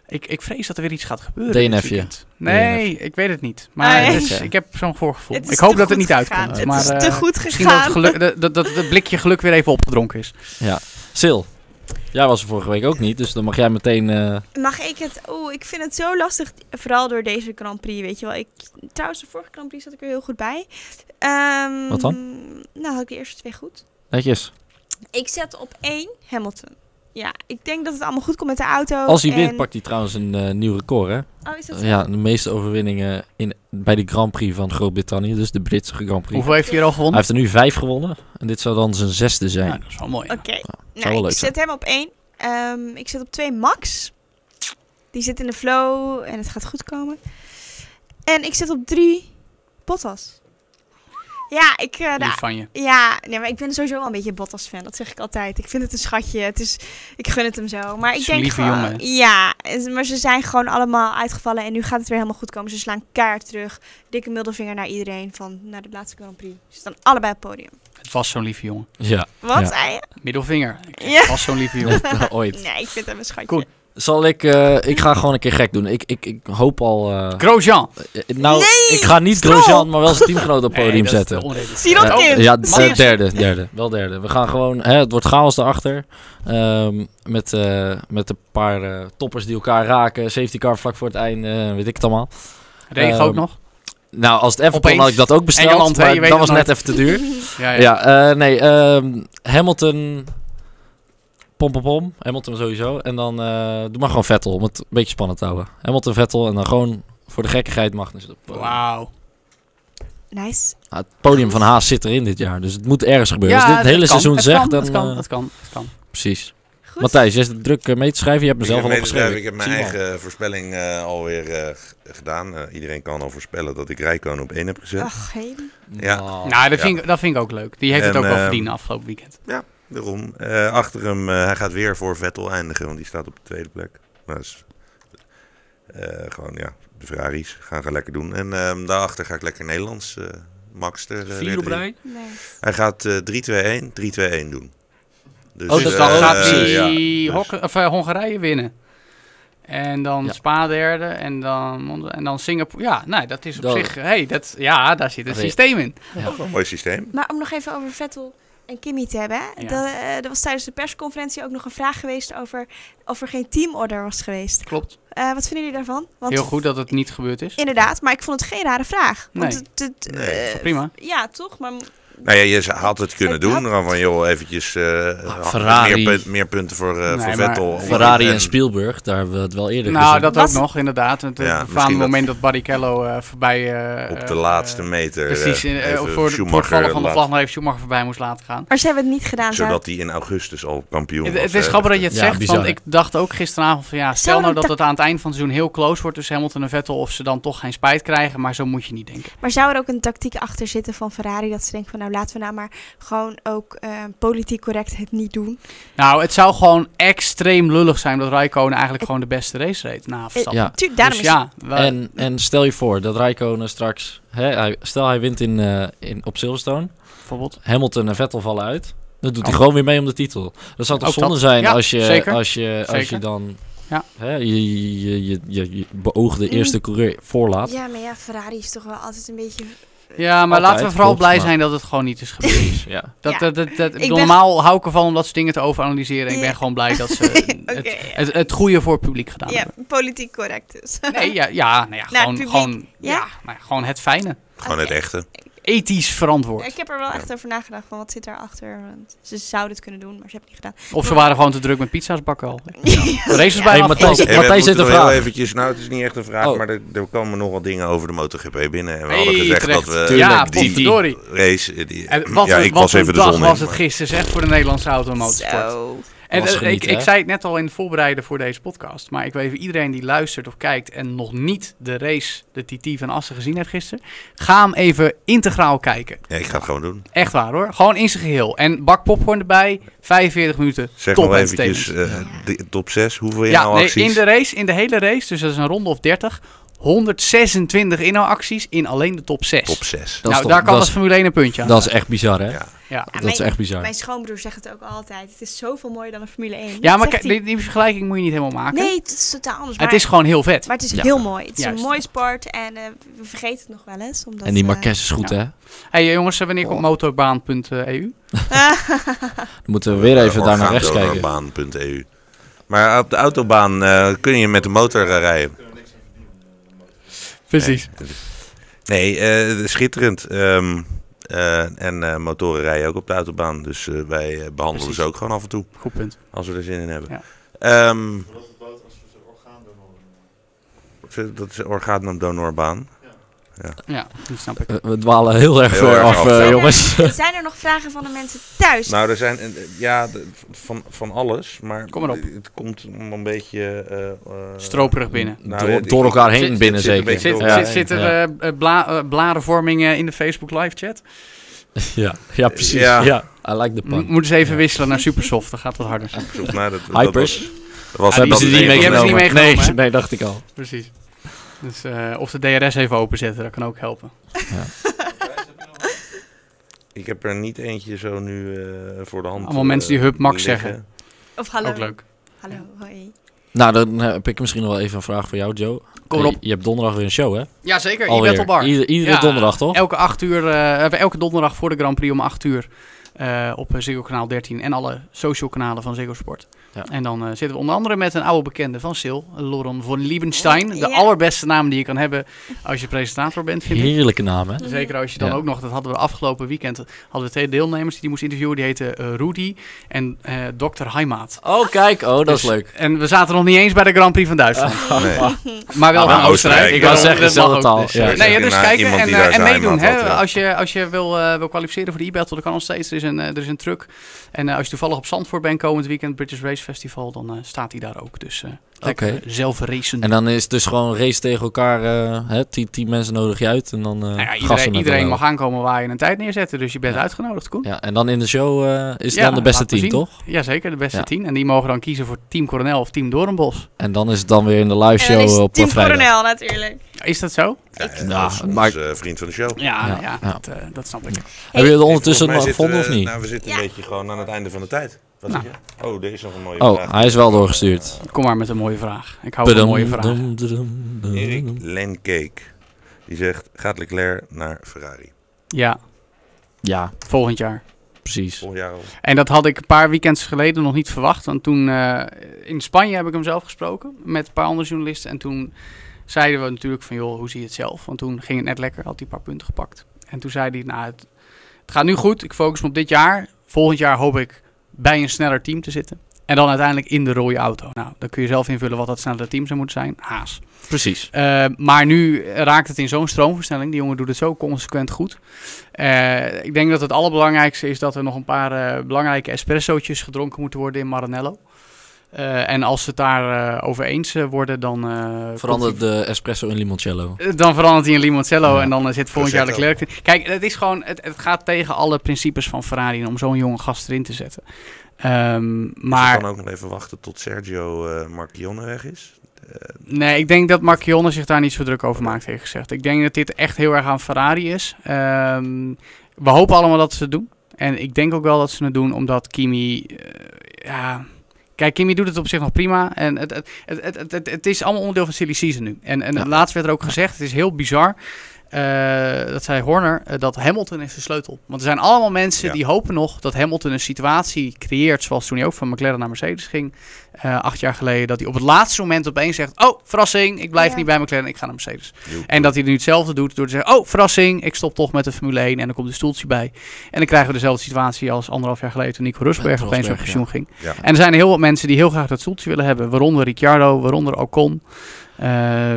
Ik, ik vrees dat er weer iets gaat gebeuren. DNF'je. weekend. Nee, ik weet het niet. Maar Nee. het is, Oké. ik heb zo'n voorgevoel. Ik hoop dat het niet gegaan. uitkomt. Het maar is eh, te goed misschien dat het, gegaan. geluk, dat, dat, dat het blikje geluk weer even opgedronken is. Sil, jij was er vorige week ook niet, dus dan mag jij meteen... eh, Mag ik het? Oeh, ik vind het zo lastig. Vooral door deze Grand Prix, weet je wel. Ik, trouwens, de vorige Grand Prix zat ik er heel goed bij. Ehm, Wat dan? Nou, had ik de eerste twee goed. netjes. Ik zet op één Hamilton. Ja, ik denk dat het allemaal goed komt met de auto. Als hij wint, en- pakt hij trouwens een eh, nieuw record, hè? Oh, is dat zo? Ja, de meeste overwinningen in, bij de Grand Prix van Groot-Brittannië, dus de Britse Grand Prix. Hoeveel heeft hij er al Hij gewonnen? heeft er nu vijf gewonnen en dit zou dan zijn zesde zijn. Ja, dat is wel mooi. ja. Oké. Nou, wel ik zet hem op één. Ehm, ik zet op twee Max. Die zit in de flow en het gaat goed komen. En ik zet op drie Bottas. Ja, ik... eh, Lief van je. ja, nee, maar ik ben sowieso wel een beetje Bottas-fan. Dat zeg ik altijd. Ik vind het een schatje. Het is, ik gun het hem zo. Maar ik is een denk lieve gewoon... jongen. Ja, en- maar ze zijn gewoon allemaal uitgevallen. En nu gaat het weer helemaal goed komen. Ze slaan kaart terug. Dikke middelvinger naar iedereen van naar de laatste Grand Prix. Ze staan allebei op het podium. Het was zo'n lieve jongen. Ja, Wat Ja. zei je? Middelvinger. Ja. Het was zo'n lieve jongen. ooit. Nee, ik vind hem een schatje. Goed. Zal ik, eh, ik ga gewoon een keer gek doen. Ik, ik, ik hoop al... eh, Grosjean. eh, nou, Nee, ik ga niet Stroll! Grosjean, maar wel zijn teamgenoot op het podium Nee, dat zetten. te onredelijk. Sirotkin! Eh, ja, ik- derde, derde. Wel derde. We gaan gewoon... Hè, het wordt chaos daarachter. Ehm, met, eh, met een paar toppers die elkaar raken. Safety car vlak voor het einde. weet ik het allemaal. Regen Ehm, ook nog? Nou, als het even kon, Opeens. had ik dat ook besteld. Engeland, maar dat was net even te duur. Ja, ja. Ja, eh, nee. ehm, Hamilton... Pom, pom, pom. Hamilton sowieso. En dan eh, doe maar gewoon Vettel. Om het een beetje spannend te houden. Hamilton, Vettel. En dan gewoon voor de gekkigheid Magnus. eh, Wauw. Nice. Ah, het podium van Haas zit erin dit jaar. Dus het moet ergens gebeuren. Als dit het hele kan, seizoen het zegt, kan, dan... Dat kan, eh, dat kan, dat kan. Precies. Goed. Matthijs, jij zit druk eh, mee te schrijven. Je hebt mezelf al opgeschreven. ik heb mijn eigen voorspelling eh, alweer eh, gedaan. Eh, iedereen kan al voorspellen dat ik Rijkoon op één heb gezet. Ach, al. Ja. Nou, nou, dat ja. vind, ik, dat vind ik ook leuk. Die heeft het ook wel ehm, verdiend afgelopen weekend. Daarom. Eh, achter hem, eh, hij gaat weer voor Vettel eindigen, want die staat op de tweede plek. Maar dat is, eh, gewoon, ja, de Ferraris gaan gaan lekker doen. En ehm, daarachter ga ik lekker Nederlands. eh, Max er. eh, Vier op rij? Nee. Hij gaat eh 3-2-1, 3-2-1 doen. Dus, Oh, dat Dus gaat ja, dus- eh, Hongarije winnen. En dan Ja. Spa derde en dan, en dan Singapore. Ja, nee, dat is op Dat- zich... Hey, dat, ja, daar zit een systeem in. Mooi systeem. Maar om nog even over Vettel en Kimi te hebben. Ja. Dat, eh, er was tijdens de persconferentie ook nog een vraag geweest over of er geen teamorder was geweest. Klopt. Eh, wat vinden jullie daarvan? Want, Heel goed dat het niet gebeurd is. Inderdaad, maar ik vond het geen rare vraag. Want Nee. het, het, Nee, eh, prima? Ja, toch? Maar Nou ja, je had het kunnen doen. had- Dan van, joh, eventjes eh, Ferrari. meer, punt- meer punten voor, eh Nee, voor maar Vettel. Ferrari en Spielberg, daar hebben we het wel eerder Nou, gezien. dat Was- ook nog, inderdaad. Het Ja, ja, het dat- moment dat Barrichello eh voorbij... eh, Op de eh, laatste eh, meter. Precies, eh, eh, voor, de- voor het vallen van de vlag nog even Schumacher voorbij moest laten gaan. Maar ze hebben het niet gedaan. Zodat hij in augustus al kampioen Het, was. het is grappig dat je het Ja, zegt, bizar, want ik dacht ook gisteravond van ja, stel nou dat het aan het eind van het seizoen heel close wordt tussen Hamilton en Vettel of ze dan toch geen spijt krijgen, maar zo moet je niet denken. Maar zou er ook een tactiek achter zitten van Ferrari dat ze denken van nou laten we nou maar gewoon ook eh, politiek correct het niet doen. Nou, het zou gewoon extreem lullig zijn dat Raikkonen eigenlijk gewoon de beste race reed na Verstappen. Ja. Daarom dus is ja, we- En, en stel je voor dat Rijkonen straks... Hè, hij, stel hij wint in, eh, in, op Silverstone. bijvoorbeeld. Hamilton en Vettel vallen uit. Dan doet hij Oh. gewoon weer mee om de titel. Dat zou toch Ook zonde dat. zijn Ja, als, je, zeker. als, je, als je dan Ja. hè, je, je, je, je, je beoogde eerste coureur voorlaat. Ja, maar ja, Ferrari is toch wel altijd een beetje... Ja, maar Altijd, laten we vooral klopt, blij maar- zijn dat het gewoon niet is gebeurd. Ja. Dat, dat, dat, dat- ik bedoel, ben- normaal hou ik ervan om dat soort dingen te overanalyseren. Ik ben gewoon blij dat ze het, ja. het, het goede voor het publiek gedaan Ja, hebben. politiek correct dus. Nee, ja, ja, nou ja, gewoon, publiek, gewoon, ja? ja? nou ja, gewoon het fijne. Gewoon het echte. Ethisch verantwoord. Ik heb er wel echt over nagedacht van wat zit daarachter. Want ze zouden het kunnen doen, maar ze hebben het niet gedaan. Of ze waren gewoon te druk met pizza's bakken al. Ja. De race is Hey, bijna Matthijs. Hey, Matthijs heeft een vraag. eventjes, nou het is niet echt een vraag, Oh. maar er, er komen nogal dingen over de MotoGP binnen. En we Hey, hadden gezegd terecht. dat we Ja, die- potverdorie. race... eh, Die, En wat ja, ik wat was even de dag zon was in. het gisteren zeg voor de Nederlandse auto en motorsport. Zo. En eh, genieten, ik, ik zei het net al in het voorbereiden voor deze podcast. Maar ik wil even iedereen die luistert of kijkt en nog niet de race, de TT van Assen gezien heeft gisteren. Ga hem even integraal kijken. Ja, ik ga het gewoon doen. Echt waar hoor. Gewoon in zijn geheel. En bak popcorn erbij. 45 minuten. Zeg top nog eventjes eh, de top 6. Hoeveel ja, inhaalacties? nee, in de race, in de hele race, dus dat is een ronde of 30. 126 inhaalacties in alleen de top 6. Top 6. Dat is nou, toch- daar kan als Formule 1 een puntje aan. Dat is echt bizar, hè? Ja. ja. Ja, Dat is echt bizar. Mijn schoonbroer zegt het ook altijd. Het is zoveel mooier dan een Formule 1. ja, maar die, die vergelijking moet je niet helemaal maken. Nee, het is totaal anders. het is gewoon heel vet. maar het is Ja. heel mooi. Het is Juist. een mooi sport en eh, we vergeten het nog wel eens. Omdat, En die eh, Marquez is goed, ja. hè? hey, jongens, wanneer komt Oh. motorbaan.eu? Dan moeten we weer even daar naar rechts kijken. Orgaandonorbaan.eu. Maar op de autobaan eh, kun je met de motor eh, rijden. Precies. Nee, eh, schitterend. Ehm, eh, en eh, motoren rijden ook op de autobaan. Dus eh, wij eh, behandelen Precies. ze ook gewoon af en toe. Goed punt. Als we er zin in hebben. Ja. Ehm, Ze- dat is orgaandonorbaan. Ja, dat snap ik. We, dwalen heel erg Heel ver erg af, af, eh, ja. jongens. Zijn er nog vragen van de mensen thuis? Nou, er zijn eh, ja, van, van alles. Maar Kom maar op. het komt een beetje... eh, eh, Stroperig binnen. nou, door, door elkaar heen zit- binnen zit zeker. Zit, door zit, er ja. eh, eh, bla, eh, eh, in de Facebook live chat? Ja, ja precies. Ja. Ja. I like the pun. Moeten ze even wisselen naar Supersoft, dat gaat wat harder. zoek naar. Dat, dat Hypers. was- dat Ja, dat die hebben ze niet meegenomen, Nee, nee, dacht ik al. Precies. Dus, eh, of de DRS even openzetten, dat kan ook helpen. Ik heb er niet eentje zo nu eh, voor de hand. Allemaal mensen die eh, Hup Max liggen. zeggen. Of hallo. Ook leuk. Hallo, hoi. Nou, dan heb ik misschien nog wel even een vraag voor jou, Joe. Kom erop. Je hebt donderdag weer een show, hè? Ja, zeker. Alweer. E-Battle Bar. Ieder- iedere Ja, donderdag, toch? Elke, acht uur, eh, elke donderdag voor de Grand Prix om 8 uur eh, op Ziggo Kanaal 13 en alle social kanalen van Ziggo Sport. Ja. En dan eh, zitten we onder andere met een oude bekende van Sil, Loren von Liebenstein. De Ja. allerbeste naam die je kan hebben als je presentator bent, vind ik. Heerlijke naam, hè? Zeker als je dan Ja. ook nog, dat hadden we afgelopen weekend, hadden we twee deelnemers die die moesten interviewen. Die heten eh, Rudy en eh Dr. Heimaat. Oh, kijk. Oh, dat is Dus- leuk. En we zaten nog niet eens bij de Grand Prix van Duitsland. Nee. Maar wel Ah, van Oostenrijk. Oostenrijk, Ik wou zeggen, ook. taal, Dus, ja. nee, ja, dus Nou, kijken en, en meedoen. Hè? Als je, als je wil, eh, wil kwalificeren voor de e-battle, dan kan nog steeds. Er is een, er is een truck. En als je toevallig op Zandvoort bent komend weekend, British Race Festival, dan eh, staat hij daar ook. Dus eh, Lekker zelf racen. En dan is het dus gewoon race tegen elkaar. eh hè, tien, tien mensen nodig je uit. En dan eh Nou ja, iedereen mag aankomen waar je een tijd neerzetten. Dus je bent Ja. uitgenodigd, Koen. Ja, en dan in de show eh, is Ja, dan de beste team, toch? Jazeker, de beste Ja. tien. En die mogen dan kiezen voor Team Coronel of Team Doornbos. En dan is het dan weer in de live show het op Team eh. Coronel natuurlijk. Is dat zo? Ja, Ik- ons, maar- eh, vriend van de show. Ja, ja, Ja, ja. Dat, eh, dat snap ik. Hebben jullie het ondertussen nog gevonden of niet? Nou, we zitten Ja. een beetje gewoon aan het einde van de tijd. Wat Nou. zeg je? Oh, er is nog een mooie Oh, vraag. hij is wel doorgestuurd. Kom maar met een mooie vraag. Ik hou van Padum, mooie dum, Erik. Lencake. Die zegt, gaat Leclerc naar Ferrari? Ja, Ja, volgend jaar. precies. Volgend jaar al. En dat had ik een paar weekends geleden nog niet verwacht. Want toen eh, in Spanje heb ik hem zelf gesproken met een paar andere journalisten. En toen zeiden we natuurlijk van, joh, hoe zie je het zelf? Want toen ging het net lekker, had hij een paar punten gepakt. En toen zei hij, nou, het, het gaat nu goed. Ik focus me op dit jaar. Volgend jaar hoop ik bij een sneller team te zitten. En dan uiteindelijk in de rode auto. Nou, dan kun je zelf invullen wat dat snellere team zou moeten zijn. Haas. Precies. Eh, maar nu raakt het in zo'n stroomversnelling. Die jongen doet het zo consequent goed. Eh, ik denk dat het allerbelangrijkste is dat er nog een paar eh, belangrijke espressootjes gedronken moeten worden in Maranello. Eh, en als ze het daar eh, over eens eh, worden, dan, eh, Verandert de espresso in limoncello. dan verandert hij in limoncello Ja. en dan zit volgend jaar Prosecco. Leclerc. in. Kijk, het is gewoon, het, het gaat tegen alle principes van Ferrari om zo'n jonge gast erin te zetten. Ehm, Maar... maar dan ook nog even wachten tot Sergio eh Marchionne weg is? Nee, ik denk dat Marchionne zich daar niet zo druk over maakt, heeft gezegd. Ik denk dat dit echt heel erg aan Ferrari is. Ehm, we hopen allemaal dat ze het doen. En ik denk ook wel dat ze het doen, omdat Kimi... ja... Kijk, Kimi doet het op zich nog prima. En het, het, het, het, het, het- het is allemaal onderdeel van silly season nu. En, en Ja. laatst werd er ook gezegd, het is heel bizar... eh, dat zei Horner, eh, dat Hamilton is de sleutel. Want er zijn allemaal mensen Ja. die hopen nog dat Hamilton een situatie creëert... zoals toen hij ook van McLaren naar Mercedes ging, eh, acht jaar geleden... dat hij op het laatste moment opeens zegt... oh, verrassing, ik blijf Ja. niet bij McLaren, ik ga naar Mercedes. Joep. En dat hij nu hetzelfde doet door te zeggen... oh, verrassing, ik stop toch met de Formule 1 en dan komt een stoeltje bij. En dan krijgen we dezelfde situatie als anderhalf jaar geleden... toen Nico Rosberg opeens Rosberg, pensioen ging. Ja. En er zijn heel wat mensen die heel graag dat stoeltje willen hebben. Waaronder Ricciardo, waaronder Ocon... eh,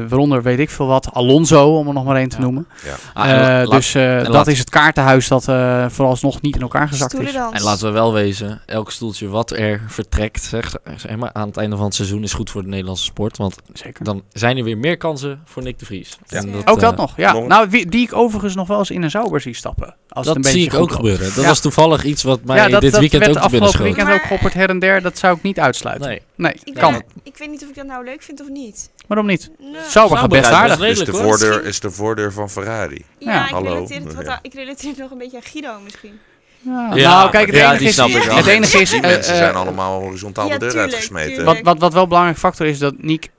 waaronder weet ik veel wat, Alonso, om er nog maar één te Ja. noemen. Ah, Eh, dus eh, dat laat- is het kaartenhuis dat eh, vooralsnog niet in elkaar gezakt is. En laten we wel wezen, elk stoeltje wat er vertrekt, zeg, zeg maar, aan het einde van het seizoen is goed voor de Nederlandse sport. Want Zeker. dan zijn er weer meer kansen voor Nick de Vries. Ja. Ook Ook dat nog, ja. nog- Nou, wie- die ik overigens nog wel eens in een Sauber zie stappen. Als het Dat een zie beetje ik ook gebeuren. Dat Ja. was toevallig iets wat mij ja, dat, dit dat weekend ook te binnen afgelopen schoot. weekend Maar- ook geopperd her en der. Dat zou ik niet uitsluiten. Nee. Nee, Ik, kan. ben- ik weet niet of ik dat nou leuk vind of niet. Waarom niet? Nee. Sauber gaat Sauber best aardig. best Is de, redelijk, hoor. voordeur, Misschien- is de voordeur van Ferrari. Ja, Ja. ik, Hallo. relateer het wat Ja. ik relateer het nog een beetje aan Guido misschien. Ja. Ja, nou, kijk, het ja, enige is, het enige is Die eh, mensen eh, zijn allemaal horizontaal ja, de deur tuurlijk, uitgesmeten. tuurlijk. wat, wat, wat wel een belangrijke factor is, dat Niek...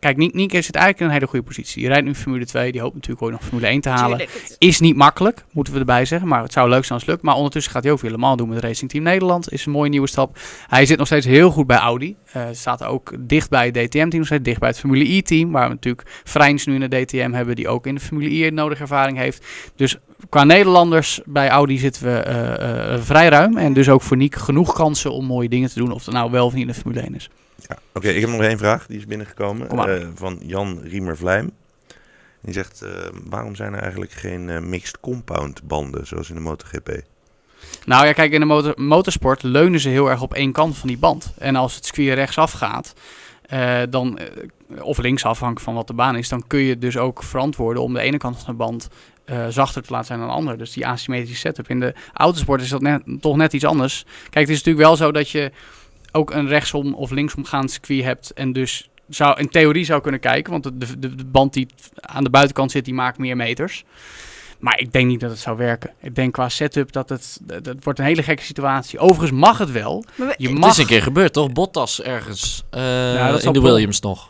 Kijk, Niek, Niek zit eigenlijk in een hele goede positie. Die rijdt nu Formule 2. Die hoopt natuurlijk ooit nog Formule 1 te halen. Tuurlijk, het- Is niet makkelijk, moeten we erbij zeggen. Maar het zou leuk zijn als het lukt. Maar ondertussen gaat hij ook weer Le Mans doen met Racing Team Nederland. Is een mooie nieuwe stap. Hij zit nog steeds heel goed bij Audi. Eh staat ook dicht bij het DTM-team. Nog steeds dicht bij het Formule E-team. Waar we natuurlijk Vrijns nu in de DTM hebben. Die ook in de Formule E nodige ervaring heeft. Dus qua Nederlanders bij Audi zitten we eh, eh, vrij ruim. En dus ook voor Niek genoeg kansen om mooie dingen te doen. Of het nou wel of niet in de Formule 1 is. Ja. Oké, ik heb nog één vraag. Die is binnengekomen. Eh, van Jan Riemer-Vlijm. Die zegt, eh, waarom zijn er eigenlijk geen eh, mixed compound banden zoals in de MotoGP? Nou ja, kijk, in de motor, motorsport leunen ze heel erg op één kant van die band. En als het circuit rechtsaf gaat, dan, of links afhankelijk van wat de baan is, dan kun je dus ook verantwoorden om de ene kant van de band zachter te laten zijn dan de andere. Dus die asymmetrische setup. In de autosport is dat net, toch net iets anders. Kijk, het is natuurlijk wel zo dat je ook een rechtsom of linksomgaand circuit hebt en dus zou in theorie zou kunnen kijken, want de, de, de band die aan de buitenkant zit, die maakt meer meters. Maar ik denk niet dat het zou werken. Ik denk qua setup dat het, dat het wordt een hele gekke situatie. Overigens mag het wel. Maar we- Je Het mag is een keer gebeurd, toch? Bottas ergens eh, dat in de. Williams nog.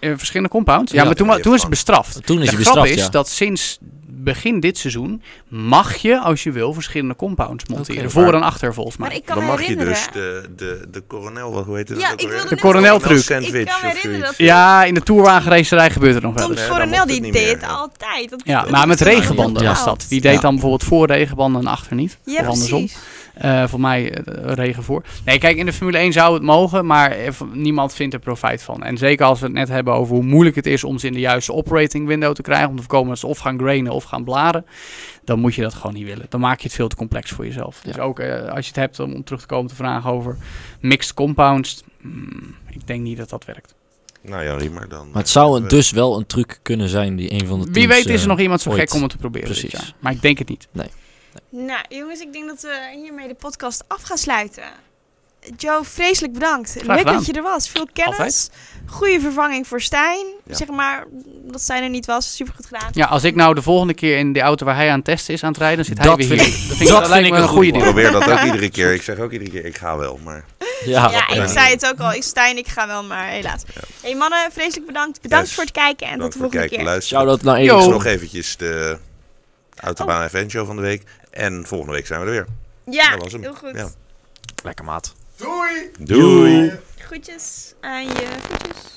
In verschillende compounds. Ja, Ja, maar toen, toen is het bestraft. Toen is de hij grap bestraft, is ja. dat sinds begin dit seizoen mag je, als je wil, verschillende compounds monteren. Voor Maar- en achter volgens maar mij. ik kan Dan mag je dus de, de, de coronel, wat, hoe heet het? Ja, ook ik wilde De coronel-truc. Ik kan herinneren dat. Ja, in de tourwagenracerij gebeurt het nog wel eens. Dan Coronel die deed meer, altijd. Dat- Ja, maar met regenbanden was dat. Die deed dan bijvoorbeeld voor regenbanden en achter niet. Ja, of andersom. precies. Eh voor mij eh, regen voor. Nee, kijk, in de Formule 1 zou het mogen, maar eh, niemand vindt er profijt van. En zeker als we het net hebben over hoe moeilijk het is om ze in de juiste operating window te krijgen, om te voorkomen dat ze of gaan grainen of gaan bladen, dan moet je dat gewoon niet willen. Dan maak je het veel te complex voor jezelf. Dus ook eh, als je het hebt om, om terug te komen te vragen over mixed compounds, hmm, ik denk niet dat dat werkt. Nou ja, Riemer dan. Maar het zou een, dus wel een truc kunnen zijn die een van de Wie weet is er nog iemand zo ooit- gek om het te proberen Precies. dit jaar. Maar ik denk het niet. Nou, jongens, ik denk dat we hiermee de podcast af gaan sluiten. Joe, vreselijk bedankt. Leuk dat je er was. Veel kennis. Goede vervanging voor Stijn. Ja. Zeg maar dat Stijn er niet was. Super goed gedaan. Ja, als ik nou de volgende keer in de auto waar hij aan het testen is aan het rijden, dan zit hij Dat weer vind hier. ik- dat vind dat ik een een goede Ik deal. probeer dat ook iedere keer. Ik zeg ook iedere keer, ik ga wel. Maar Ja, Ja, Ja. ik zei het ook al. Ik Stijn, ik ga wel, maar helaas. hey, mannen, vreselijk bedankt. Bedankt Yes. voor het kijken en tot de voor het volgende kijken keer. luisteren. Shout-out naar. Nog eventjes de Autobaan Event Show van de week. En volgende week zijn we er weer. Ja, Dat was hem. heel goed. Ja. Lekker maat. Doei! Doei! Groetjes aan je voetjes.